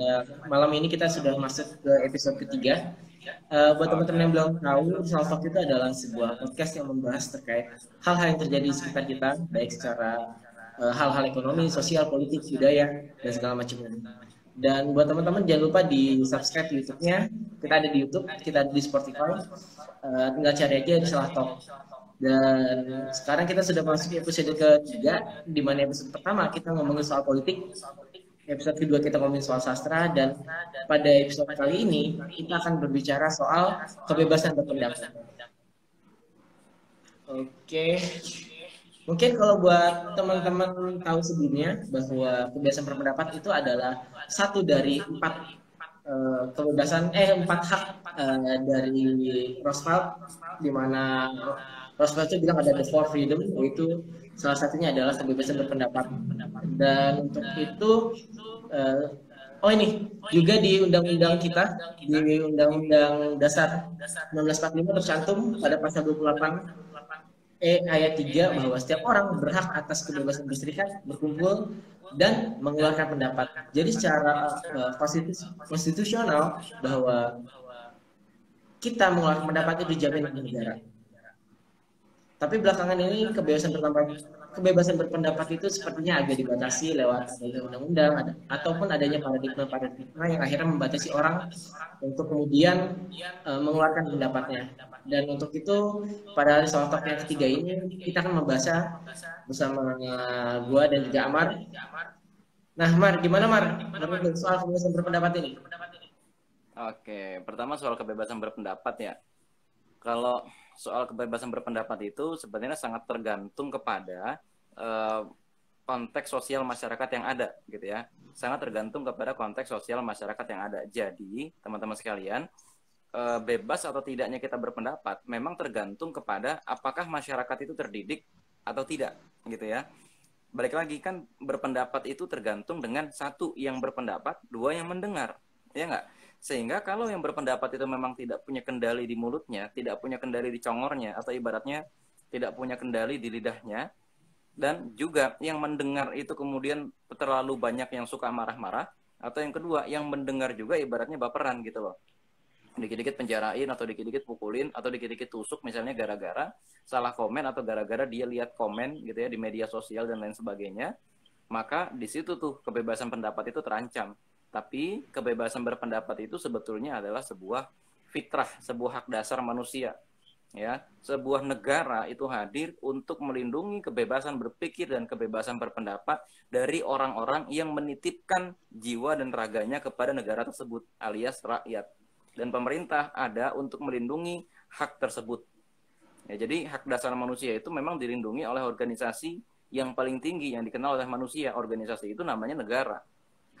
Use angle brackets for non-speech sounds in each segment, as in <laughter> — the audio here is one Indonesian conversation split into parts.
uh, malam ini kita sudah masuk ke episode ketiga. Uh, buat teman-teman yang belum tahu, Soal Talk itu adalah sebuah podcast yang membahas terkait hal-hal yang terjadi di sekitar kita, baik secara uh, hal-hal ekonomi, sosial, politik, budaya, dan segala macamnya. Dan buat teman-teman jangan lupa di subscribe YouTube-nya. Kita ada di YouTube, kita ada di Spotify. Uh, tinggal cari aja di Salah Talk. Dan sekarang kita sudah masuk episode ketiga, di mana episode pertama kita ngomongin soal politik, episode kedua kita ngomongin soal sastra, dan pada episode kali ini kita akan berbicara soal kebebasan berpendapat. Oke, mungkin kalau buat teman-teman tahu sebelumnya bahwa kebebasan berpendapat itu adalah satu dari empat uh, kebebasan eh empat hak uh, dari Roosevelt di mana Roosevelt itu bilang ada the four freedom, yaitu salah satunya adalah kebebasan berpendapat. Dan untuk itu, uh, oh ini juga di undang-undang kita, di undang-undang dasar 1945 tercantum pada pasal 28 E ayat 3 bahwa setiap orang berhak atas kebebasan berserikat, berkumpul, dan mengeluarkan pendapat. Jadi secara uh, konstitusional bahwa kita mengeluarkan pendapat itu dijamin oleh negara. Tapi belakangan ini kebebasan berpendapat kebebasan berpendapat itu sepertinya agak dibatasi lewat undang-undang ataupun adanya paradigma-paradigma yang akhirnya membatasi orang untuk kemudian uh, mengeluarkan pendapatnya. Dan untuk itu pada soal yang ketiga ini kita akan membahas bersama gua dan juga Amar. Nah, Mar, gimana Mar? Menurut soal kebebasan berpendapat ini? Oke, pertama soal kebebasan berpendapat ya. Kalau soal kebebasan berpendapat itu sebenarnya sangat tergantung kepada uh, konteks sosial masyarakat yang ada gitu ya. Sangat tergantung kepada konteks sosial masyarakat yang ada. Jadi teman-teman sekalian uh, bebas atau tidaknya kita berpendapat memang tergantung kepada apakah masyarakat itu terdidik atau tidak gitu ya. Balik lagi kan berpendapat itu tergantung dengan satu yang berpendapat dua yang mendengar ya nggak sehingga kalau yang berpendapat itu memang tidak punya kendali di mulutnya, tidak punya kendali di congornya, atau ibaratnya tidak punya kendali di lidahnya, dan juga yang mendengar itu kemudian terlalu banyak yang suka marah-marah, atau yang kedua yang mendengar juga ibaratnya baperan gitu loh. Dikit-dikit penjarain atau dikit-dikit pukulin atau dikit-dikit tusuk misalnya gara-gara salah komen atau gara-gara dia lihat komen gitu ya di media sosial dan lain sebagainya, maka di situ tuh kebebasan pendapat itu terancam tapi kebebasan berpendapat itu sebetulnya adalah sebuah fitrah, sebuah hak dasar manusia. Ya, sebuah negara itu hadir untuk melindungi kebebasan berpikir dan kebebasan berpendapat dari orang-orang yang menitipkan jiwa dan raganya kepada negara tersebut alias rakyat. Dan pemerintah ada untuk melindungi hak tersebut. Ya, jadi hak dasar manusia itu memang dilindungi oleh organisasi yang paling tinggi yang dikenal oleh manusia. Organisasi itu namanya negara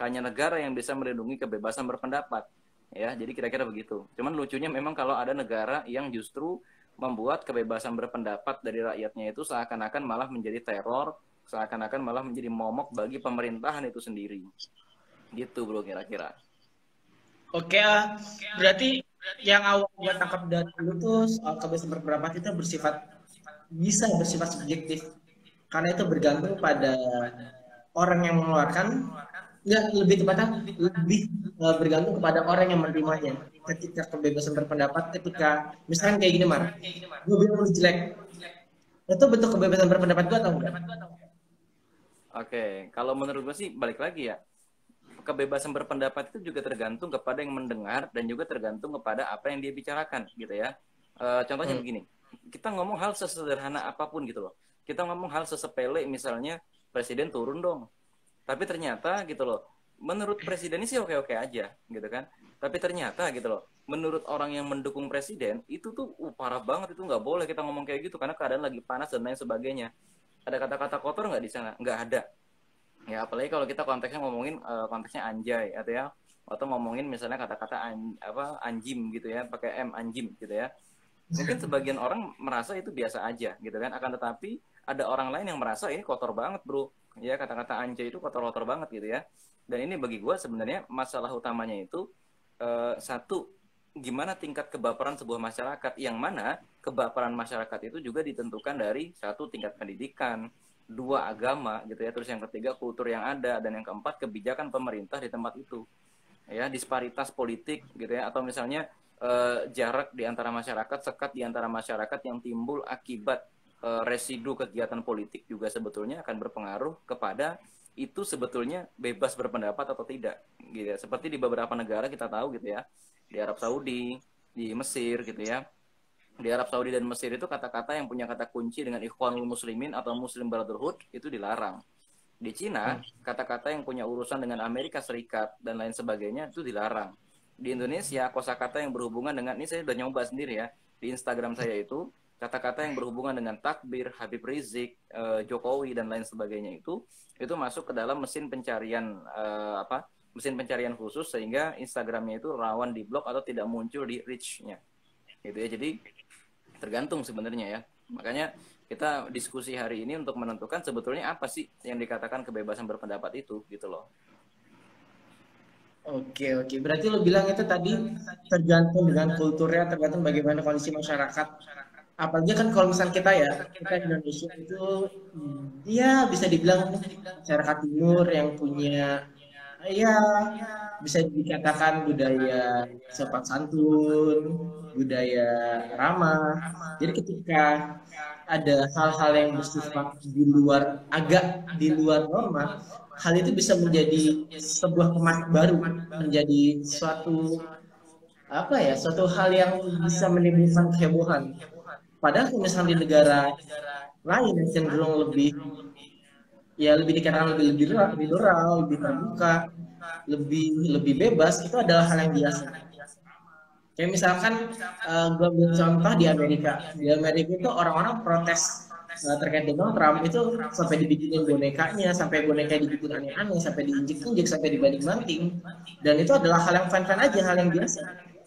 hanya negara yang bisa melindungi kebebasan berpendapat ya. Jadi kira-kira begitu. Cuman lucunya memang kalau ada negara yang justru membuat kebebasan berpendapat dari rakyatnya itu seakan-akan malah menjadi teror seakan-akan malah menjadi momok bagi pemerintahan itu sendiri. Gitu bro kira-kira. Oke uh, berarti yang awal gue tangkap dari lu tuh soal kebebasan berpendapat itu bersifat bisa bersifat subjektif. Karena itu bergantung pada orang yang mengeluarkan nggak lebih tepatnya lebih uh, bergantung kepada orang yang menerimanya. Ketika kebebasan berpendapat ketika misalkan kayak gini mar. Gue bilang lu jelek. Itu bentuk kebebasan berpendapat gue atau enggak? Oke kalau menurut gue sih balik lagi ya. Kebebasan berpendapat itu juga tergantung kepada yang mendengar dan juga tergantung kepada apa yang dia bicarakan gitu ya. E, contohnya hmm. begini. Kita ngomong hal sesederhana apa pun gitu loh. Kita ngomong hal sesepele misalnya presiden turun dong tapi ternyata gitu loh menurut presiden ini sih oke-oke aja gitu kan. Tapi ternyata gitu loh menurut orang yang mendukung presiden itu tuh uh, parah banget itu nggak boleh kita ngomong kayak gitu karena keadaan lagi panas dan lain sebagainya. Ada kata-kata kotor nggak di sana? Nggak ada. Ya apalagi kalau kita konteksnya ngomongin uh, konteksnya anjay atau ya atau ngomongin misalnya kata-kata an, apa anjim gitu ya pakai m anjim gitu ya. Mungkin <laughs> sebagian orang merasa itu biasa aja gitu kan. Akan tetapi ada orang lain yang merasa ini kotor banget bro ya kata-kata anjay itu kotor-kotor banget gitu ya. Dan ini bagi gue sebenarnya masalah utamanya itu uh, satu gimana tingkat kebaperan sebuah masyarakat yang mana kebaperan masyarakat itu juga ditentukan dari satu tingkat pendidikan dua agama gitu ya. Terus yang ketiga kultur yang ada. Dan yang keempat kebijakan pemerintah di tempat itu. Ya disparitas politik gitu ya. Atau misalnya uh, jarak di antara masyarakat sekat di antara masyarakat yang timbul akibat residu kegiatan politik juga sebetulnya akan berpengaruh kepada itu sebetulnya bebas berpendapat atau tidak gitu ya. Seperti di beberapa negara kita tahu gitu ya di Arab Saudi di Mesir gitu ya. Di Arab Saudi dan Mesir itu kata-kata yang punya kata kunci dengan ikhwanul muslimin atau muslim brotherhood itu dilarang. Di Cina hmm. kata-kata yang punya urusan dengan Amerika Serikat dan lain sebagainya itu dilarang. Di Indonesia kosakata yang berhubungan dengan ini saya sudah nyoba sendiri ya di Instagram saya itu kata-kata yang berhubungan dengan takbir, Habib Rizik, uh, Jokowi dan lain sebagainya itu itu masuk ke dalam mesin pencarian uh, apa mesin pencarian khusus sehingga Instagramnya itu rawan di blok atau tidak muncul di reach-nya. Gitu ya jadi tergantung sebenarnya ya. Makanya kita diskusi hari ini untuk menentukan sebetulnya apa sih yang dikatakan kebebasan berpendapat itu gitu loh. Oke oke, berarti lo bilang itu tadi tergantung dengan kulturnya, tergantung bagaimana kondisi masyarakat. Apalagi kan kalau misalnya kita ya, kita Indonesia itu, ya bisa dibilang masyarakat timur yang punya, ya bisa dikatakan budaya sopan santun, budaya ramah. Jadi ketika ada hal-hal yang bersifat di luar agak di luar norma, hal itu bisa menjadi sebuah kemas baru, menjadi suatu apa ya, suatu hal yang bisa menimbulkan kehebohan. Padahal misalnya di negara lain yang cenderung lebih ya lebih dikatakan lebih lebih lebih liberal, lebih terbuka, lebih lebih bebas itu adalah hal yang biasa. Kayak misalkan uh, gue ambil contoh di Amerika. Di Amerika itu orang-orang protes uh, terkait Donald Trump itu sampai dibikinin bonekanya, sampai boneka dibikin aneh-aneh, sampai diinjek-injek, sampai dibanding-banding. Dan itu adalah hal yang fun-fun aja, hal yang biasa.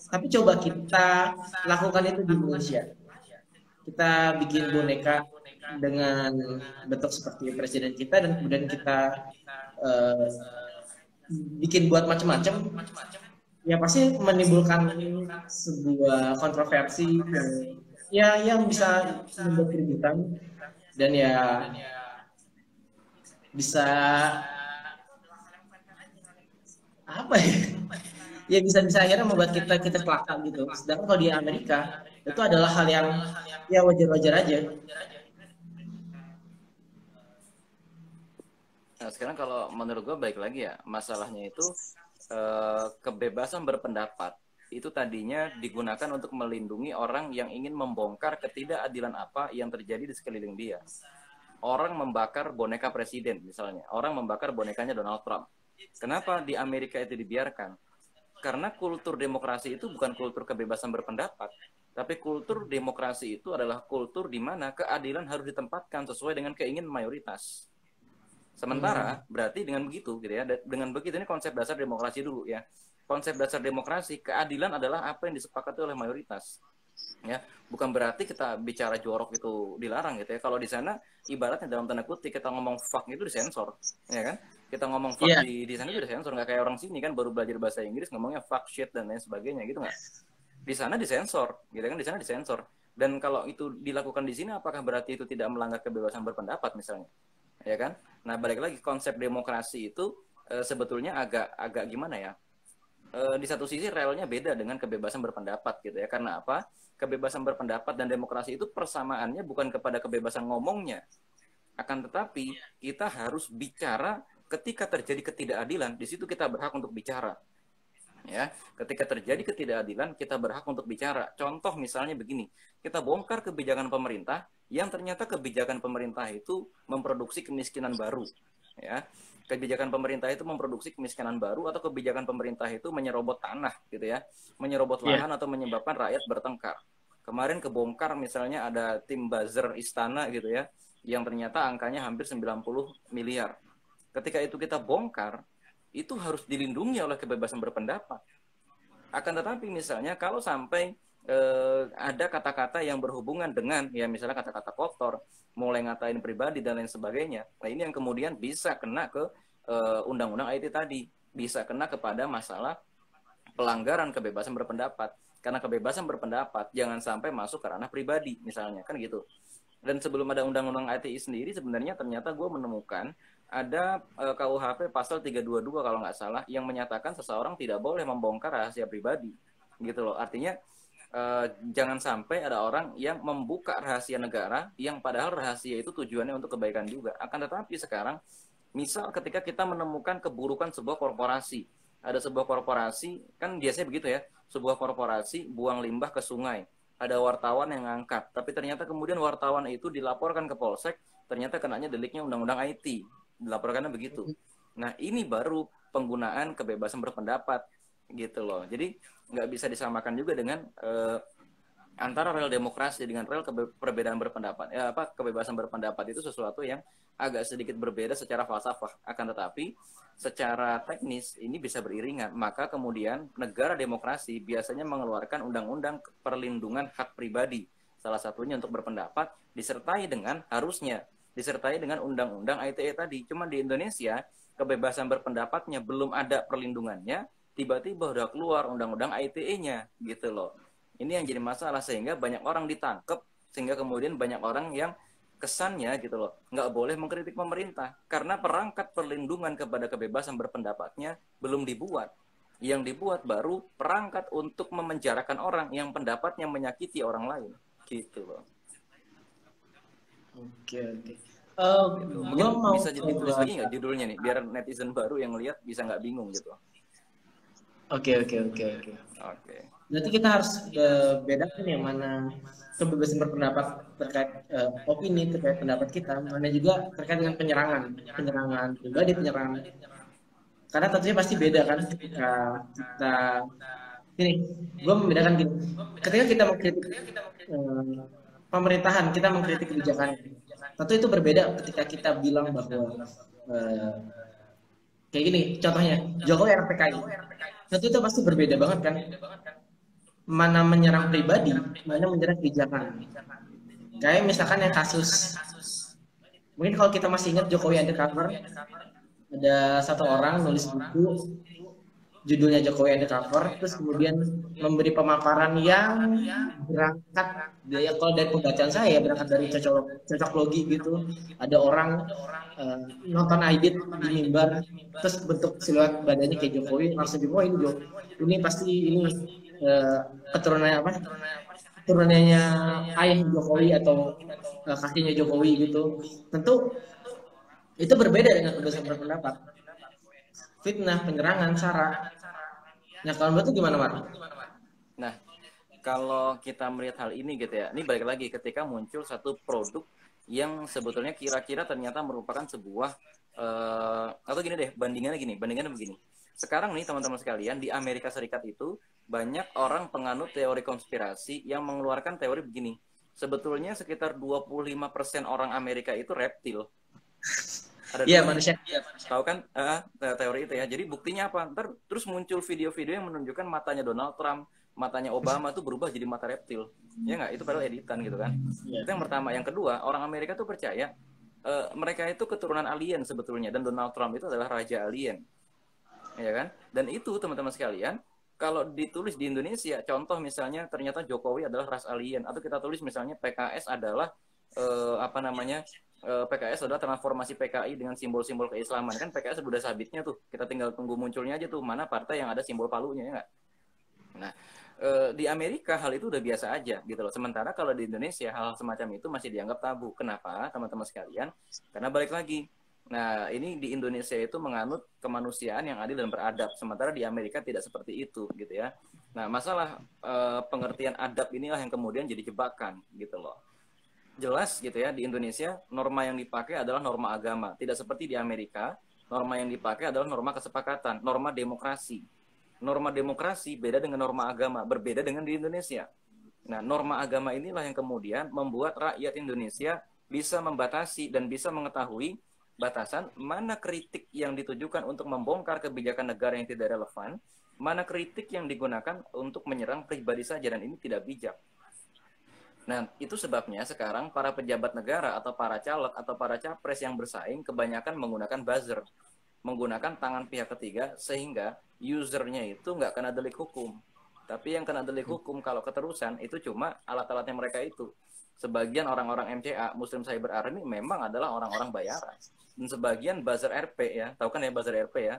Tapi coba kita lakukan itu di Indonesia. Kita bikin boneka dengan bentuk seperti presiden kita dan kemudian kita uh, bikin buat macam-macam ya pasti menimbulkan sebuah kontroversi yang ya yang bisa membuat keributan dan ya bisa apa ya? Ya bisa bisa akhirnya membuat kita kita celaka gitu. Sedangkan kalau di Amerika itu adalah hal yang ya wajar-wajar aja nah sekarang kalau menurut gue baik lagi ya masalahnya itu Eh, kebebasan berpendapat itu tadinya digunakan untuk melindungi orang yang ingin membongkar ketidakadilan apa yang terjadi di sekeliling dia. Orang membakar boneka presiden misalnya, orang membakar bonekanya Donald Trump. Kenapa di Amerika itu dibiarkan? Karena kultur demokrasi itu bukan kultur kebebasan berpendapat, tapi kultur demokrasi itu adalah kultur di mana keadilan harus ditempatkan sesuai dengan keinginan mayoritas. Sementara hmm. berarti dengan begitu gitu ya, dengan begitu ini konsep dasar demokrasi dulu ya. Konsep dasar demokrasi keadilan adalah apa yang disepakati oleh mayoritas. Ya, bukan berarti kita bicara jorok itu dilarang gitu ya. Kalau di sana ibaratnya dalam tanda kutip kita ngomong fuck itu disensor, ya kan? Kita ngomong fuck yeah. di di sana itu disensor nggak kayak orang sini kan baru belajar bahasa Inggris ngomongnya fuck shit dan lain sebagainya gitu nggak? Di sana disensor, gitu kan? Di sana disensor. Dan kalau itu dilakukan di sini apakah berarti itu tidak melanggar kebebasan berpendapat misalnya? ya kan? Nah balik lagi konsep demokrasi itu e, sebetulnya agak agak gimana ya? E, di satu sisi relnya beda dengan kebebasan berpendapat gitu ya. Karena apa? Kebebasan berpendapat dan demokrasi itu persamaannya bukan kepada kebebasan ngomongnya, akan tetapi kita harus bicara ketika terjadi ketidakadilan. Di situ kita berhak untuk bicara ya. Ketika terjadi ketidakadilan kita berhak untuk bicara. Contoh misalnya begini kita bongkar kebijakan pemerintah yang ternyata kebijakan pemerintah itu memproduksi kemiskinan baru ya. Kebijakan pemerintah itu memproduksi kemiskinan baru atau kebijakan pemerintah itu menyerobot tanah gitu ya. Menyerobot iya. lahan yeah. atau menyebabkan rakyat bertengkar. Kemarin kebongkar misalnya ada tim buzzer istana gitu ya yang ternyata angkanya hampir 90 miliar. Ketika itu kita bongkar itu harus dilindungi oleh kebebasan berpendapat. Akan tetapi misalnya kalau sampai eh, ada kata-kata yang berhubungan dengan ya misalnya kata-kata kotor, mulai ngatain pribadi dan lain sebagainya. Nah, ini yang kemudian bisa kena ke eh, undang-undang IT tadi, bisa kena kepada masalah pelanggaran kebebasan berpendapat. Karena kebebasan berpendapat jangan sampai masuk ke ranah pribadi misalnya kan gitu. Dan sebelum ada undang-undang ITE sendiri sebenarnya ternyata gue menemukan ada uh, KUHP pasal 322 kalau nggak salah yang menyatakan seseorang tidak boleh membongkar rahasia pribadi gitu loh. Artinya uh, jangan sampai ada orang yang membuka rahasia negara yang padahal rahasia itu tujuannya untuk kebaikan juga. Akan tetapi sekarang misal ketika kita menemukan keburukan sebuah korporasi ada sebuah korporasi kan biasanya begitu ya sebuah korporasi buang limbah ke sungai ada wartawan yang ngangkat tapi ternyata kemudian wartawan itu dilaporkan ke polsek ternyata kenanya deliknya undang-undang IT dilaporkannya begitu. Nah ini baru penggunaan kebebasan berpendapat gitu loh. Jadi nggak bisa disamakan juga dengan uh, antara rel demokrasi dengan rel perbedaan berpendapat. Ya apa kebebasan berpendapat itu sesuatu yang agak sedikit berbeda secara falsafah. Akan tetapi secara teknis ini bisa beriringan. Maka kemudian negara demokrasi biasanya mengeluarkan undang-undang perlindungan hak pribadi. Salah satunya untuk berpendapat disertai dengan harusnya disertai dengan undang-undang ITE tadi. Cuma di Indonesia kebebasan berpendapatnya belum ada perlindungannya, tiba-tiba udah keluar undang-undang ITE-nya gitu loh. Ini yang jadi masalah sehingga banyak orang ditangkap sehingga kemudian banyak orang yang kesannya gitu loh nggak boleh mengkritik pemerintah karena perangkat perlindungan kepada kebebasan berpendapatnya belum dibuat yang dibuat baru perangkat untuk memenjarakan orang yang pendapatnya menyakiti orang lain gitu loh Oke oke. Uh, Mungkin mau bisa jadi tulis lagi nggak judulnya nih, biar netizen baru yang lihat bisa nggak bingung gitu. Oke oke oke oke. Oke. Berarti kita harus uh, bedakan yang mana kebebasan berpendapat terkait uh, opini terkait pendapat kita, mana juga terkait dengan penyerangan, penyerangan pribadi, penyerangan. Karena tentunya pasti beda kan ketika kita ini, gue membedakan gini. Ketika kita mengkritik uh, pemerintahan kita mengkritik kebijakan. Tentu itu berbeda ketika kita bilang bahwa uh, kayak gini contohnya Jokowi RPKI tentu itu pasti berbeda banget kan? Mana menyerang pribadi mana menyerang kebijakan. Kayak misalkan yang kasus mungkin kalau kita masih ingat Jokowi undercover ada satu orang nulis buku judulnya Jokowi Undercover terus kemudian memberi pemaparan yang berangkat ya kalau dari pembacaan saya berangkat dari cocok cocok logi gitu. Ada orang uh, nonton Aidit di mimbar terus bentuk siluet badannya kayak Jokowi langsung Jokowi ini Jokowi ini pasti ini uh, keturunannya apa? Keturunannya ayah Jokowi atau uh, kakinya Jokowi gitu. Tentu itu berbeda dengan kebebasan berpendapat fitnah, penyerangan, sara. Nah, kalau menurut gimana, Mar? Nah, kalau kita melihat hal ini gitu ya, ini balik lagi ketika muncul satu produk yang sebetulnya kira-kira ternyata merupakan sebuah uh, atau gini deh, bandingannya gini, bandingannya begini. Sekarang nih teman-teman sekalian di Amerika Serikat itu banyak orang penganut teori konspirasi yang mengeluarkan teori begini. Sebetulnya sekitar 25% orang Amerika itu reptil. Ada iya manusia. Iya, Tahu kan uh, teori itu ya. Jadi buktinya apa? Ntar terus muncul video-video yang menunjukkan matanya Donald Trump, matanya Obama tuh berubah jadi mata reptil. Ya nggak? Itu padahal editan gitu kan. Yeah. Itu yang pertama. Yang kedua, orang Amerika tuh percaya uh, mereka itu keturunan alien sebetulnya dan Donald Trump itu adalah raja alien. Ya kan? Dan itu teman-teman sekalian, kalau ditulis di Indonesia, contoh misalnya ternyata Jokowi adalah ras alien atau kita tulis misalnya PKS adalah uh, apa namanya Eh, PKS adalah transformasi PKI dengan simbol-simbol keislaman. Kan PKS sudah sabitnya tuh. Kita tinggal tunggu munculnya aja tuh. Mana partai yang ada simbol palunya ya nggak? Nah e, di Amerika hal itu udah biasa aja gitu loh. Sementara kalau di Indonesia hal semacam itu masih dianggap tabu. Kenapa teman-teman sekalian? Karena balik lagi. Nah, ini di Indonesia itu menganut kemanusiaan yang adil dan beradab, sementara di Amerika tidak seperti itu, gitu ya. Nah, masalah e, pengertian adab inilah yang kemudian jadi jebakan, gitu loh jelas gitu ya di Indonesia norma yang dipakai adalah norma agama. Tidak seperti di Amerika norma yang dipakai adalah norma kesepakatan norma demokrasi. Norma demokrasi beda dengan norma agama berbeda dengan di Indonesia. Nah norma agama inilah yang kemudian membuat rakyat Indonesia bisa membatasi dan bisa mengetahui batasan mana kritik yang ditujukan untuk membongkar kebijakan negara yang tidak relevan mana kritik yang digunakan untuk menyerang pribadi saja dan ini tidak bijak Nah, itu sebabnya sekarang para pejabat negara atau para caleg atau para capres yang bersaing kebanyakan menggunakan buzzer, menggunakan tangan pihak ketiga sehingga usernya itu nggak kena delik hukum. Tapi yang kena delik hukum kalau keterusan itu cuma alat-alatnya mereka itu. Sebagian orang-orang MCA, Muslim Cyber Army memang adalah orang-orang bayaran. Dan sebagian buzzer RP ya, tahu kan ya buzzer RP ya,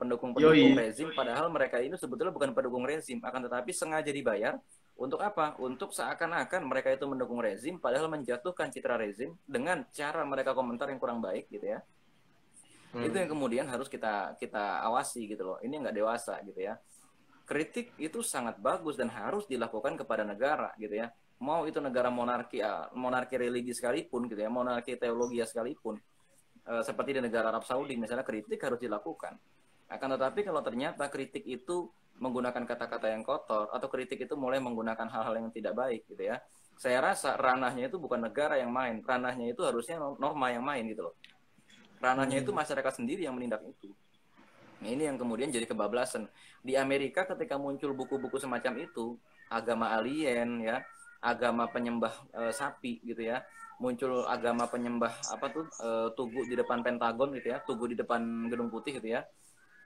pendukung-pendukung rezim, padahal mereka ini sebetulnya bukan pendukung rezim, akan tetapi sengaja dibayar untuk apa? Untuk seakan-akan mereka itu mendukung rezim, padahal menjatuhkan citra rezim dengan cara mereka komentar yang kurang baik gitu ya. Hmm. Itu yang kemudian harus kita kita awasi gitu loh. Ini nggak dewasa gitu ya. Kritik itu sangat bagus dan harus dilakukan kepada negara gitu ya. Mau itu negara monarki ah, monarki religi sekalipun gitu ya, monarki teologi sekalipun. E, seperti di negara Arab Saudi misalnya kritik harus dilakukan. Akan tetapi kalau ternyata kritik itu menggunakan kata-kata yang kotor atau kritik itu mulai menggunakan hal-hal yang tidak baik gitu ya. Saya rasa ranahnya itu bukan negara yang main, ranahnya itu harusnya norma yang main gitu loh. Ranahnya itu masyarakat sendiri yang menindak itu. Nah, ini yang kemudian jadi kebablasan. Di Amerika ketika muncul buku-buku semacam itu, agama alien ya, agama penyembah e, sapi gitu ya, muncul agama penyembah apa tuh e, tugu di depan Pentagon gitu ya, tugu di depan Gedung Putih gitu ya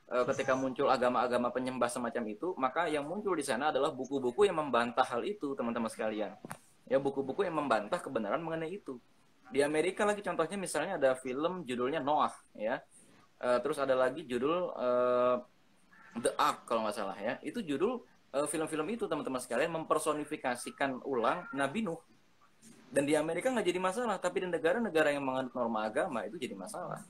ketika muncul agama-agama penyembah semacam itu, maka yang muncul di sana adalah buku-buku yang membantah hal itu, teman-teman sekalian. Ya, buku-buku yang membantah kebenaran mengenai itu. Di Amerika lagi contohnya misalnya ada film judulnya Noah, ya. Uh, terus ada lagi judul uh, The Ark kalau nggak salah ya. Itu judul film-film uh, itu teman-teman sekalian mempersonifikasikan ulang Nabi Nuh. Dan di Amerika nggak jadi masalah, tapi di negara-negara yang menganut norma agama itu jadi masalah.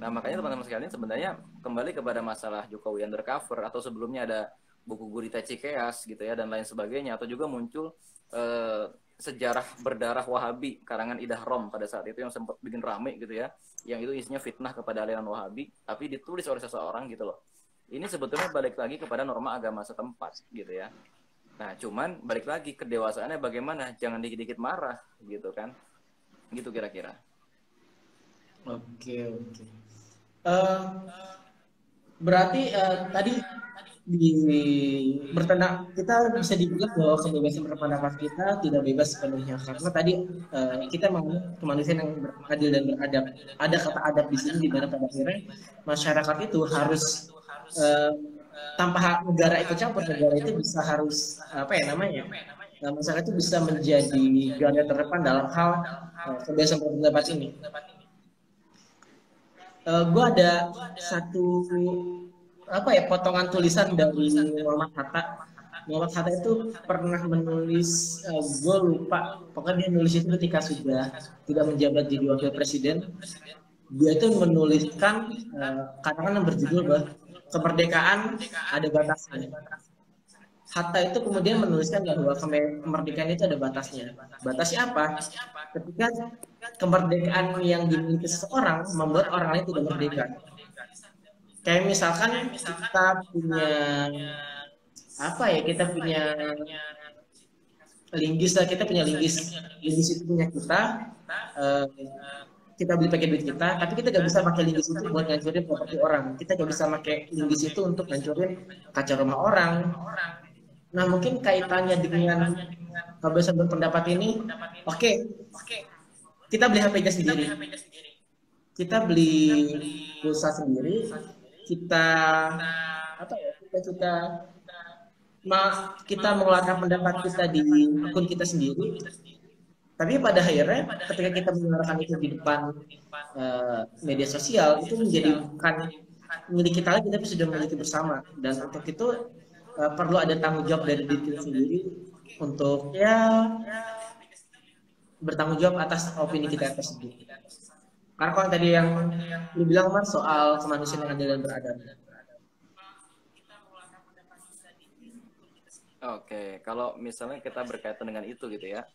Nah makanya teman-teman sekalian sebenarnya kembali kepada masalah Jokowi undercover atau sebelumnya ada buku gurita Cikeas gitu ya dan lain sebagainya atau juga muncul eh, sejarah berdarah Wahabi karangan Idah Rom pada saat itu yang sempat bikin rame gitu ya yang itu isinya fitnah kepada aliran Wahabi tapi ditulis oleh seseorang gitu loh ini sebetulnya balik lagi kepada norma agama setempat gitu ya nah cuman balik lagi kedewasaannya bagaimana? Jangan dikit-dikit marah gitu kan? Gitu kira-kira. Oke oke. Uh, berarti uh, tadi di bertanda kita bisa dibilang bahwa kebebasan berpendapat kita tidak bebas sepenuhnya. Karena tadi uh, kita mau kemanusiaan yang beradil dan beradab. Ada kata adab di sini di mana pada akhirnya masyarakat itu harus uh, tanpa negara ikut campur. Negara itu bisa harus apa ya namanya nah, masyarakat itu bisa menjadi garda terdepan dalam hal uh, kebebasan berpendapat ini. Uh, eh, gue ada satu apa ya potongan tulisan dari Muhammad Hatta. Muhammad Hatta itu pernah menulis, uh, eh, gue lupa, pokoknya dia nulis itu ketika sudah tidak menjabat jadi wakil presiden. Dia itu menuliskan uh, katakan yang berjudul bahwa kemerdekaan ada batasnya. Hatta itu kemudian menuliskan bahwa kemerdekaan itu ada batasnya. Batasnya apa? Ketika kemerdekaan yang dimiliki seseorang membuat orang lain tidak merdeka. Kayak misalkan kita punya apa ya? Kita punya linggis lah, kita punya linggis. Linggis itu punya kita. Uh, kita beli pakai duit kita, tapi kita gak bisa pakai linggis itu buat ngancurin properti orang. Kita gak bisa pakai linggis itu untuk ngancurin kaca rumah orang, Nah, mungkin kaitannya dengan kebebasan berpendapat ini, oke, okay, kita beli HP nya sendiri. Kita beli pulsa sendiri, kita apa ya? Kita kita ma, kita mengeluarkan pendapat kita di akun kita sendiri. Tapi pada akhirnya, ketika kita mengeluarkan itu di depan uh, media sosial, itu menjadi bukan milik kita lagi, tapi sudah memiliki bersama. Dan untuk itu uh, perlu ada tanggung jawab dari diri sendiri untuk ya bertanggung jawab atas opini kita tersebut. Karena kalau tadi yang lu bilang mas soal kemanusiaan yang adil dan beradab. Oke, kalau misalnya kita berkaitan dengan itu gitu ya,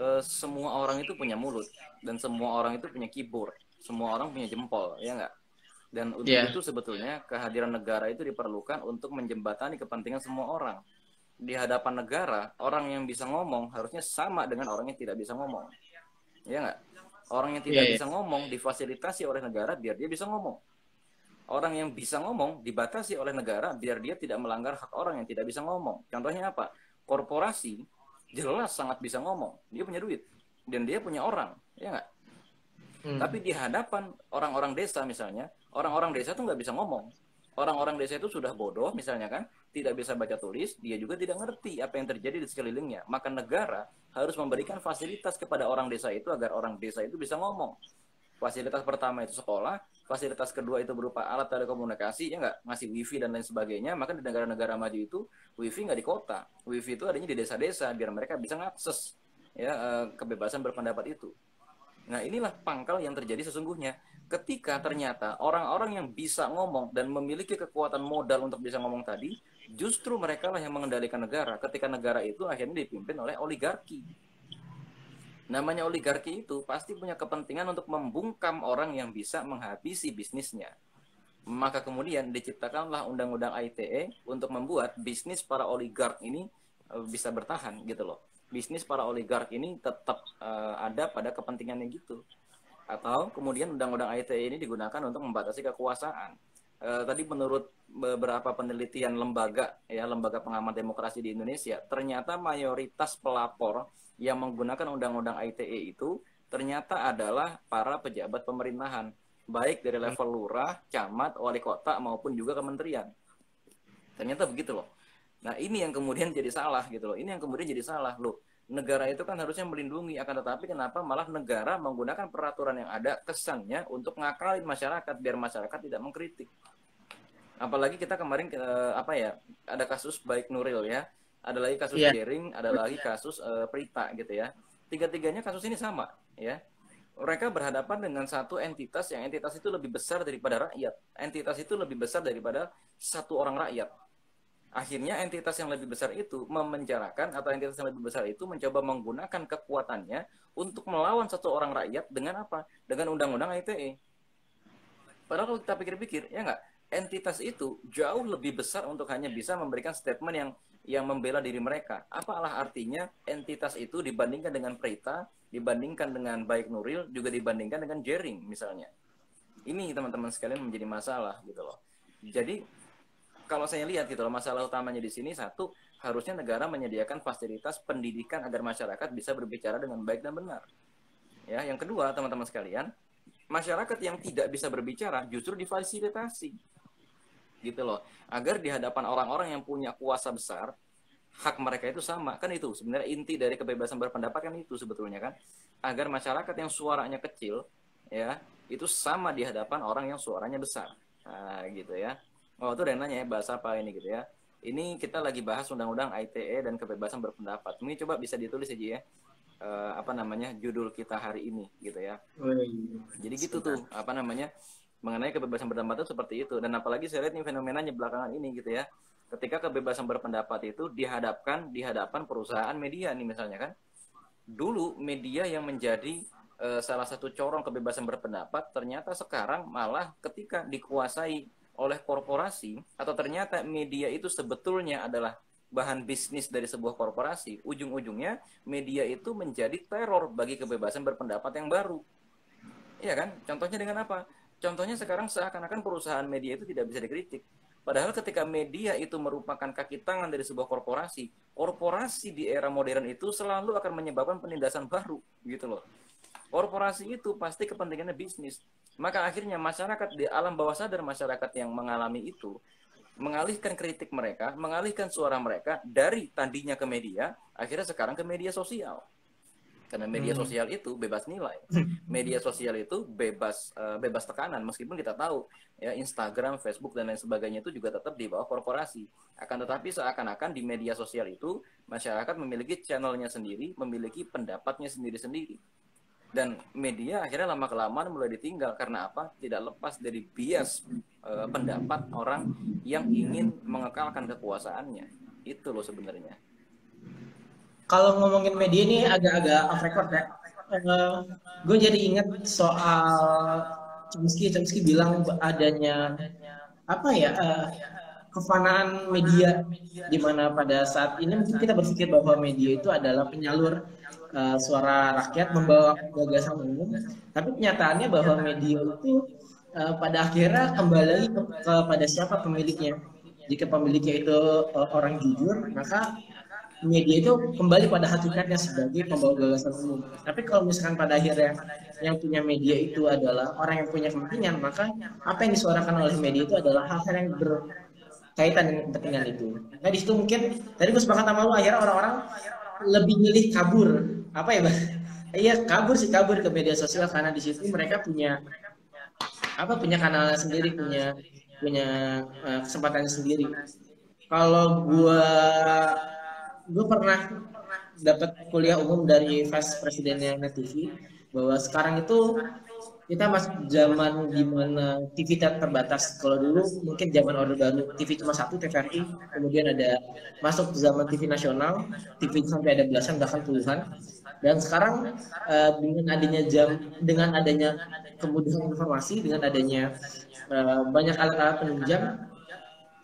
eh, semua orang itu punya mulut dan semua orang itu punya keyboard, semua orang punya jempol, ya nggak? Dan untuk yeah. itu sebetulnya kehadiran negara itu diperlukan untuk menjembatani kepentingan semua orang. Di hadapan negara, orang yang bisa ngomong harusnya sama dengan orang yang tidak bisa ngomong. Ya nggak? Orang yang tidak yeah, yeah. bisa ngomong difasilitasi oleh negara biar dia bisa ngomong. Orang yang bisa ngomong dibatasi oleh negara biar dia tidak melanggar hak orang yang tidak bisa ngomong. Contohnya apa? Korporasi jelas sangat bisa ngomong. Dia punya duit dan dia punya orang, ya nggak? Hmm. Tapi di hadapan orang-orang desa misalnya, orang-orang desa tuh nggak bisa ngomong. Orang-orang desa itu sudah bodoh misalnya kan, tidak bisa baca tulis, dia juga tidak ngerti apa yang terjadi di sekelilingnya. Maka negara harus memberikan fasilitas kepada orang desa itu agar orang desa itu bisa ngomong. Fasilitas pertama itu sekolah, fasilitas kedua itu berupa alat telekomunikasi, ya nggak ngasih wifi dan lain sebagainya. Maka di negara-negara maju itu wifi nggak di kota, wifi itu adanya di desa-desa biar mereka bisa mengakses ya eh, kebebasan berpendapat itu. Nah inilah pangkal yang terjadi sesungguhnya ketika ternyata orang-orang yang bisa ngomong dan memiliki kekuatan modal untuk bisa ngomong tadi, justru mereka lah yang mengendalikan negara. Ketika negara itu akhirnya dipimpin oleh oligarki. Namanya oligarki itu pasti punya kepentingan untuk membungkam orang yang bisa menghabisi bisnisnya. Maka kemudian diciptakanlah undang-undang ITE untuk membuat bisnis para oligark ini eh, bisa bertahan gitu loh. Bisnis para oligark ini tetap uh, ada pada kepentingannya gitu atau kemudian undang-undang ITE ini digunakan untuk membatasi kekuasaan. E, tadi menurut beberapa penelitian lembaga ya lembaga pengamat demokrasi di Indonesia, ternyata mayoritas pelapor yang menggunakan undang-undang ITE itu ternyata adalah para pejabat pemerintahan, baik dari level lurah, camat, wali kota maupun juga kementerian. Ternyata begitu loh. Nah, ini yang kemudian jadi salah gitu loh. Ini yang kemudian jadi salah loh negara itu kan harusnya melindungi akan tetapi kenapa malah negara menggunakan peraturan yang ada kesannya untuk ngakalin masyarakat biar masyarakat tidak mengkritik apalagi kita kemarin uh, apa ya ada kasus baik Nuril ya ada lagi kasus yeah. Jering ada lagi kasus uh, Prita gitu ya tiga-tiganya kasus ini sama ya mereka berhadapan dengan satu entitas yang entitas itu lebih besar daripada rakyat entitas itu lebih besar daripada satu orang rakyat akhirnya entitas yang lebih besar itu memenjarakan atau entitas yang lebih besar itu mencoba menggunakan kekuatannya untuk melawan satu orang rakyat dengan apa? Dengan undang-undang ITE. Padahal kalau kita pikir-pikir, ya nggak, entitas itu jauh lebih besar untuk hanya bisa memberikan statement yang yang membela diri mereka. Apalah artinya entitas itu dibandingkan dengan Prita, dibandingkan dengan baik Nuril, juga dibandingkan dengan Jering misalnya. Ini teman-teman sekalian menjadi masalah gitu loh. Jadi kalau saya lihat gitu loh masalah utamanya di sini satu harusnya negara menyediakan fasilitas pendidikan agar masyarakat bisa berbicara dengan baik dan benar. Ya, yang kedua teman-teman sekalian, masyarakat yang tidak bisa berbicara justru difasilitasi. Gitu loh. Agar di hadapan orang-orang yang punya kuasa besar, hak mereka itu sama. Kan itu sebenarnya inti dari kebebasan berpendapat kan itu sebetulnya kan. Agar masyarakat yang suaranya kecil ya, itu sama di hadapan orang yang suaranya besar. Nah, gitu ya. Oh, itu dan nanya ya bahasa apa ini gitu ya. Ini kita lagi bahas undang-undang ITE dan kebebasan berpendapat. Ini coba bisa ditulis aja ya. Uh, apa namanya judul kita hari ini gitu ya. Oh, iya. Jadi gitu tuh apa namanya mengenai kebebasan berpendapat itu seperti itu dan apalagi saya lihat nih fenomenanya belakangan ini gitu ya. Ketika kebebasan berpendapat itu dihadapkan di hadapan perusahaan media nih misalnya kan. Dulu media yang menjadi uh, salah satu corong kebebasan berpendapat ternyata sekarang malah ketika dikuasai oleh korporasi atau ternyata media itu sebetulnya adalah bahan bisnis dari sebuah korporasi, ujung-ujungnya media itu menjadi teror bagi kebebasan berpendapat yang baru. Iya kan? Contohnya dengan apa? Contohnya sekarang seakan-akan perusahaan media itu tidak bisa dikritik. Padahal ketika media itu merupakan kaki tangan dari sebuah korporasi, korporasi di era modern itu selalu akan menyebabkan penindasan baru, gitu loh. Korporasi itu pasti kepentingannya bisnis. Maka akhirnya masyarakat di alam bawah sadar masyarakat yang mengalami itu mengalihkan kritik mereka, mengalihkan suara mereka dari tadinya ke media, akhirnya sekarang ke media sosial. Karena media hmm. sosial itu bebas nilai. Media sosial itu bebas uh, bebas tekanan meskipun kita tahu ya Instagram, Facebook dan lain sebagainya itu juga tetap di bawah korporasi. Akan tetapi seakan-akan di media sosial itu masyarakat memiliki channelnya sendiri, memiliki pendapatnya sendiri-sendiri dan media akhirnya lama kelamaan mulai ditinggal karena apa tidak lepas dari bias e, pendapat orang yang ingin mengekalkan kekuasaannya itu loh sebenarnya kalau ngomongin media ini agak-agak off record ya. E, gue jadi ingat soal Chomsky. Chomsky bilang adanya apa ya e, kefanaan media di mana pada saat ini mungkin kita berpikir bahwa media itu adalah penyalur uh, suara rakyat membawa gagasan umum. Tapi kenyataannya bahwa media itu uh, pada akhirnya kembali kepada siapa pemiliknya? Jika pemiliknya itu uh, orang jujur maka media itu kembali pada hakikatnya sebagai pembawa gagasan umum. Tapi kalau misalkan pada akhirnya yang punya media itu adalah orang yang punya kepentingan, maka apa yang disuarakan oleh media itu adalah hal-hal yang berkaitan dengan kepentingan itu. Nah di situ mungkin tadi gue sepakat sama lu akhirnya orang-orang lebih milih kabur apa ya bang? <laughs> Iya kabur sih kabur ke media sosial karena di situ mereka punya apa punya kanal sendiri punya punya uh, kesempatannya sendiri. Kalau gua gue pernah dapat kuliah umum dari vice presidennya Net TV bahwa sekarang itu kita masuk zaman di mana TV terbatas. Kalau dulu mungkin zaman Orde Baru TV cuma satu TVRI, kemudian ada masuk zaman TV nasional, TV sampai ada belasan bahkan puluhan. Dan sekarang uh, dengan adanya jam, dengan adanya kemudahan informasi, dengan adanya uh, banyak alat-alat penunjang,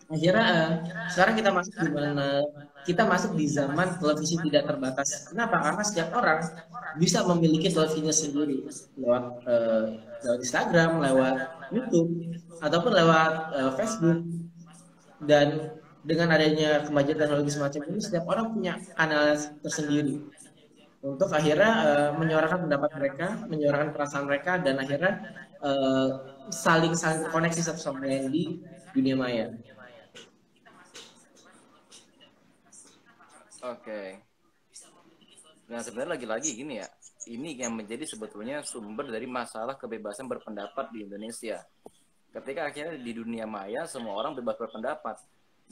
akhirnya uh, sekarang kita masuk di mana kita masuk di zaman televisi tidak terbatas. Kenapa? Karena setiap orang bisa memiliki televisinya sendiri lewat uh, lewat Instagram, lewat YouTube, ataupun lewat uh, Facebook. Dan dengan adanya kemajuan teknologi semacam ini, setiap orang punya kanal tersendiri untuk akhirnya uh, menyuarakan pendapat mereka, menyuarakan perasaan mereka, dan akhirnya uh, saling saling koneksi satu sama lain di dunia maya. Oke. Nah sebenarnya lagi-lagi gini ya, ini yang menjadi sebetulnya sumber dari masalah kebebasan berpendapat di Indonesia. Ketika akhirnya di dunia maya semua orang bebas berpendapat,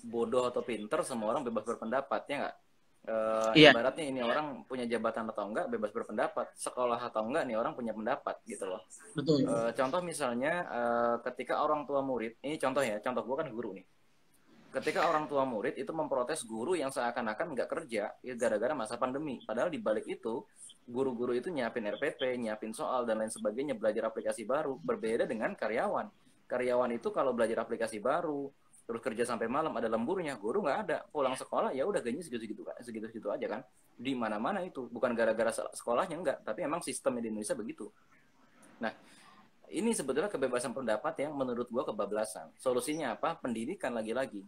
bodoh atau pinter semua orang bebas berpendapat ya nggak? Uh, iya. Ibaratnya ini orang punya jabatan atau enggak bebas berpendapat, sekolah atau enggak nih orang punya pendapat gitu loh. Betul. Uh, contoh misalnya uh, ketika orang tua murid, ini contoh ya, contoh gue kan guru nih ketika orang tua murid itu memprotes guru yang seakan-akan nggak kerja ya gara-gara masa pandemi. Padahal di balik itu guru-guru itu nyiapin RPP, nyiapin soal dan lain sebagainya, belajar aplikasi baru. Berbeda dengan karyawan. Karyawan itu kalau belajar aplikasi baru, terus kerja sampai malam ada lemburnya, guru nggak ada. Pulang sekolah ya udah gajinya segitu-segitu segitu-segitu aja kan. Di mana-mana itu bukan gara-gara sekolahnya enggak, tapi emang sistem di Indonesia begitu. Nah, ini sebetulnya kebebasan pendapat yang menurut gua kebablasan. Solusinya apa? Pendidikan lagi-lagi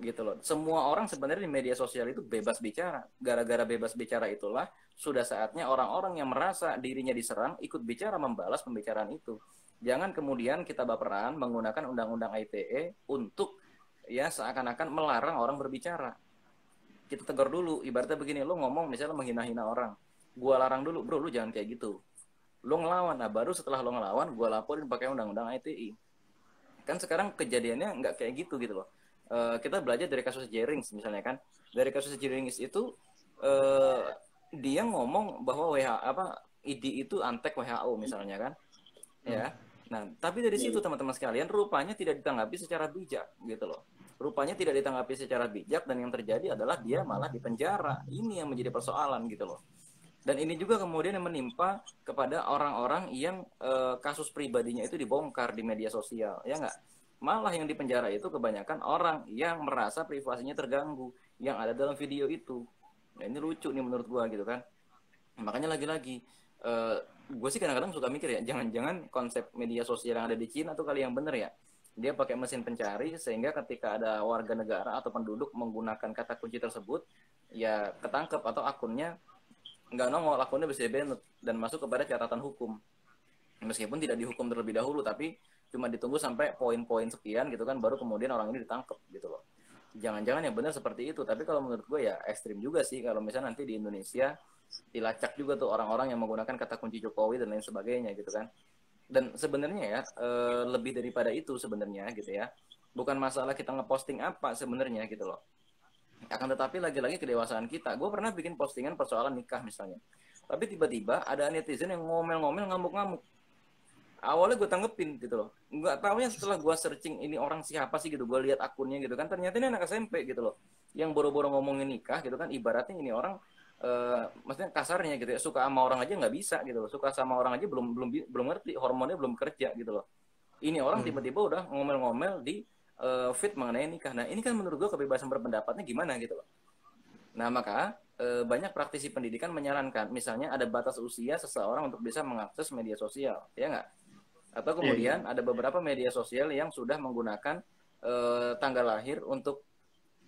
gitu loh. Semua orang sebenarnya di media sosial itu bebas bicara. Gara-gara bebas bicara itulah sudah saatnya orang-orang yang merasa dirinya diserang ikut bicara membalas pembicaraan itu. Jangan kemudian kita baperan menggunakan undang-undang ITE untuk ya seakan-akan melarang orang berbicara. Kita tegur dulu, ibaratnya begini, lo ngomong misalnya menghina-hina orang. Gua larang dulu, bro, lu jangan kayak gitu. Lo ngelawan, nah baru setelah lo ngelawan, gua laporin pakai undang-undang ITE. Kan sekarang kejadiannya nggak kayak gitu gitu loh uh, kita belajar dari kasus Jerings misalnya kan. Dari kasus Jerings itu uh, dia ngomong bahwa WHO apa ID itu antek WHO misalnya kan. Hmm. ya nah tapi dari situ teman-teman sekalian rupanya tidak ditanggapi secara bijak gitu loh. Rupanya tidak ditanggapi secara bijak dan yang terjadi adalah dia malah dipenjara ini yang menjadi persoalan gitu loh. Dan ini juga kemudian yang menimpa kepada orang-orang yang uh, kasus pribadinya itu dibongkar di media sosial ya nggak Malah yang di penjara itu kebanyakan orang yang merasa privasinya terganggu yang ada dalam video itu. Nah, ini lucu nih menurut gua gitu kan. Makanya lagi-lagi uh, eh, gue sih kadang-kadang suka mikir ya, jangan-jangan konsep media sosial yang ada di Cina tuh kali yang bener ya. Dia pakai mesin pencari sehingga ketika ada warga negara atau penduduk menggunakan kata kunci tersebut, ya ketangkep atau akunnya nggak nongol, akunnya bisa dan masuk kepada catatan hukum. Meskipun tidak dihukum terlebih dahulu, tapi cuma ditunggu sampai poin-poin sekian gitu kan baru kemudian orang ini ditangkap gitu loh. Jangan-jangan yang benar seperti itu tapi kalau menurut gue ya ekstrim juga sih kalau misalnya nanti di Indonesia dilacak juga tuh orang-orang yang menggunakan kata kunci Jokowi dan lain sebagainya gitu kan. Dan sebenarnya ya e, lebih daripada itu sebenarnya gitu ya bukan masalah kita ngeposting apa sebenarnya gitu loh. Akan tetapi lagi-lagi kedewasaan kita. Gue pernah bikin postingan persoalan nikah misalnya. Tapi tiba-tiba ada netizen yang ngomel-ngomel ngamuk-ngamuk awalnya gue tanggepin gitu loh. Nggak tahunya setelah gue searching ini orang siapa sih gitu gue lihat akunnya gitu kan ternyata ini anak SMP gitu loh. Yang boro-boro ngomongin nikah gitu kan ibaratnya ini orang uh, maksudnya kasarnya gitu ya suka sama orang aja nggak bisa gitu loh. Suka sama orang aja belum belum belum ngerti hormonnya belum kerja gitu loh. Ini orang hmm. tiba-tiba udah ngomel-ngomel di uh, fit mengenai nikah. Nah ini kan menurut gue kebebasan berpendapatnya gimana gitu loh. Nah maka uh, banyak praktisi pendidikan menyarankan misalnya ada batas usia seseorang untuk bisa mengakses media sosial ya nggak atau iya, kemudian yeah. ada beberapa media sosial yang sudah menggunakan uh, tanggal lahir untuk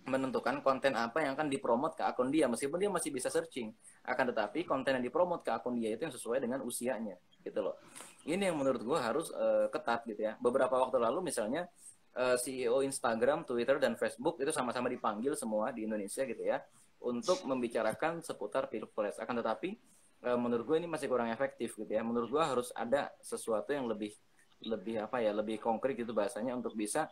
menentukan konten apa yang akan dipromot ke akun dia meskipun dia masih bisa searching. Akan tetapi konten yang dipromot ke akun dia itu yang sesuai dengan usianya gitu loh. Ini yang menurut gue harus uh, ketat gitu ya. Beberapa waktu lalu misalnya uh, eh, CEO Instagram Twitter dan Facebook itu sama-sama dipanggil semua di Indonesia gitu ya untuk membicarakan seputar pilpres akan tetapi menurut gue ini masih kurang efektif gitu ya. Menurut gue harus ada sesuatu yang lebih lebih apa ya lebih konkret gitu bahasanya untuk bisa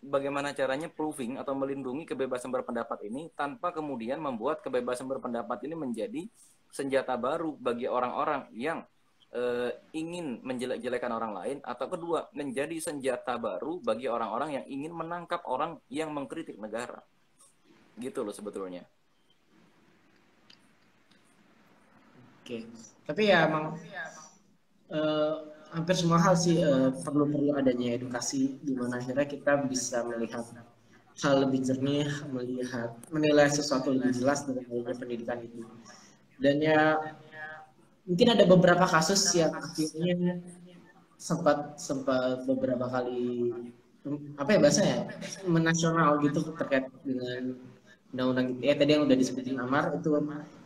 bagaimana caranya proving atau melindungi kebebasan berpendapat ini tanpa kemudian membuat kebebasan berpendapat ini menjadi senjata baru bagi orang-orang yang uh, ingin menjelek-jelekan orang lain atau kedua menjadi senjata baru bagi orang-orang yang ingin menangkap orang yang mengkritik negara. Gitu loh sebetulnya oke tapi ya emang uh, hampir semua hal sih uh, perlu perlu adanya edukasi di mana akhirnya kita bisa melihat hal lebih jernih, melihat menilai sesuatu lebih jelas dari adanya pendidikan itu. Dan ya mungkin ada beberapa kasus yang akhirnya sempat sempat beberapa kali apa ya bahasanya menasional gitu terkait dengan undang-undang ITE tadi yang udah disebutin Amar itu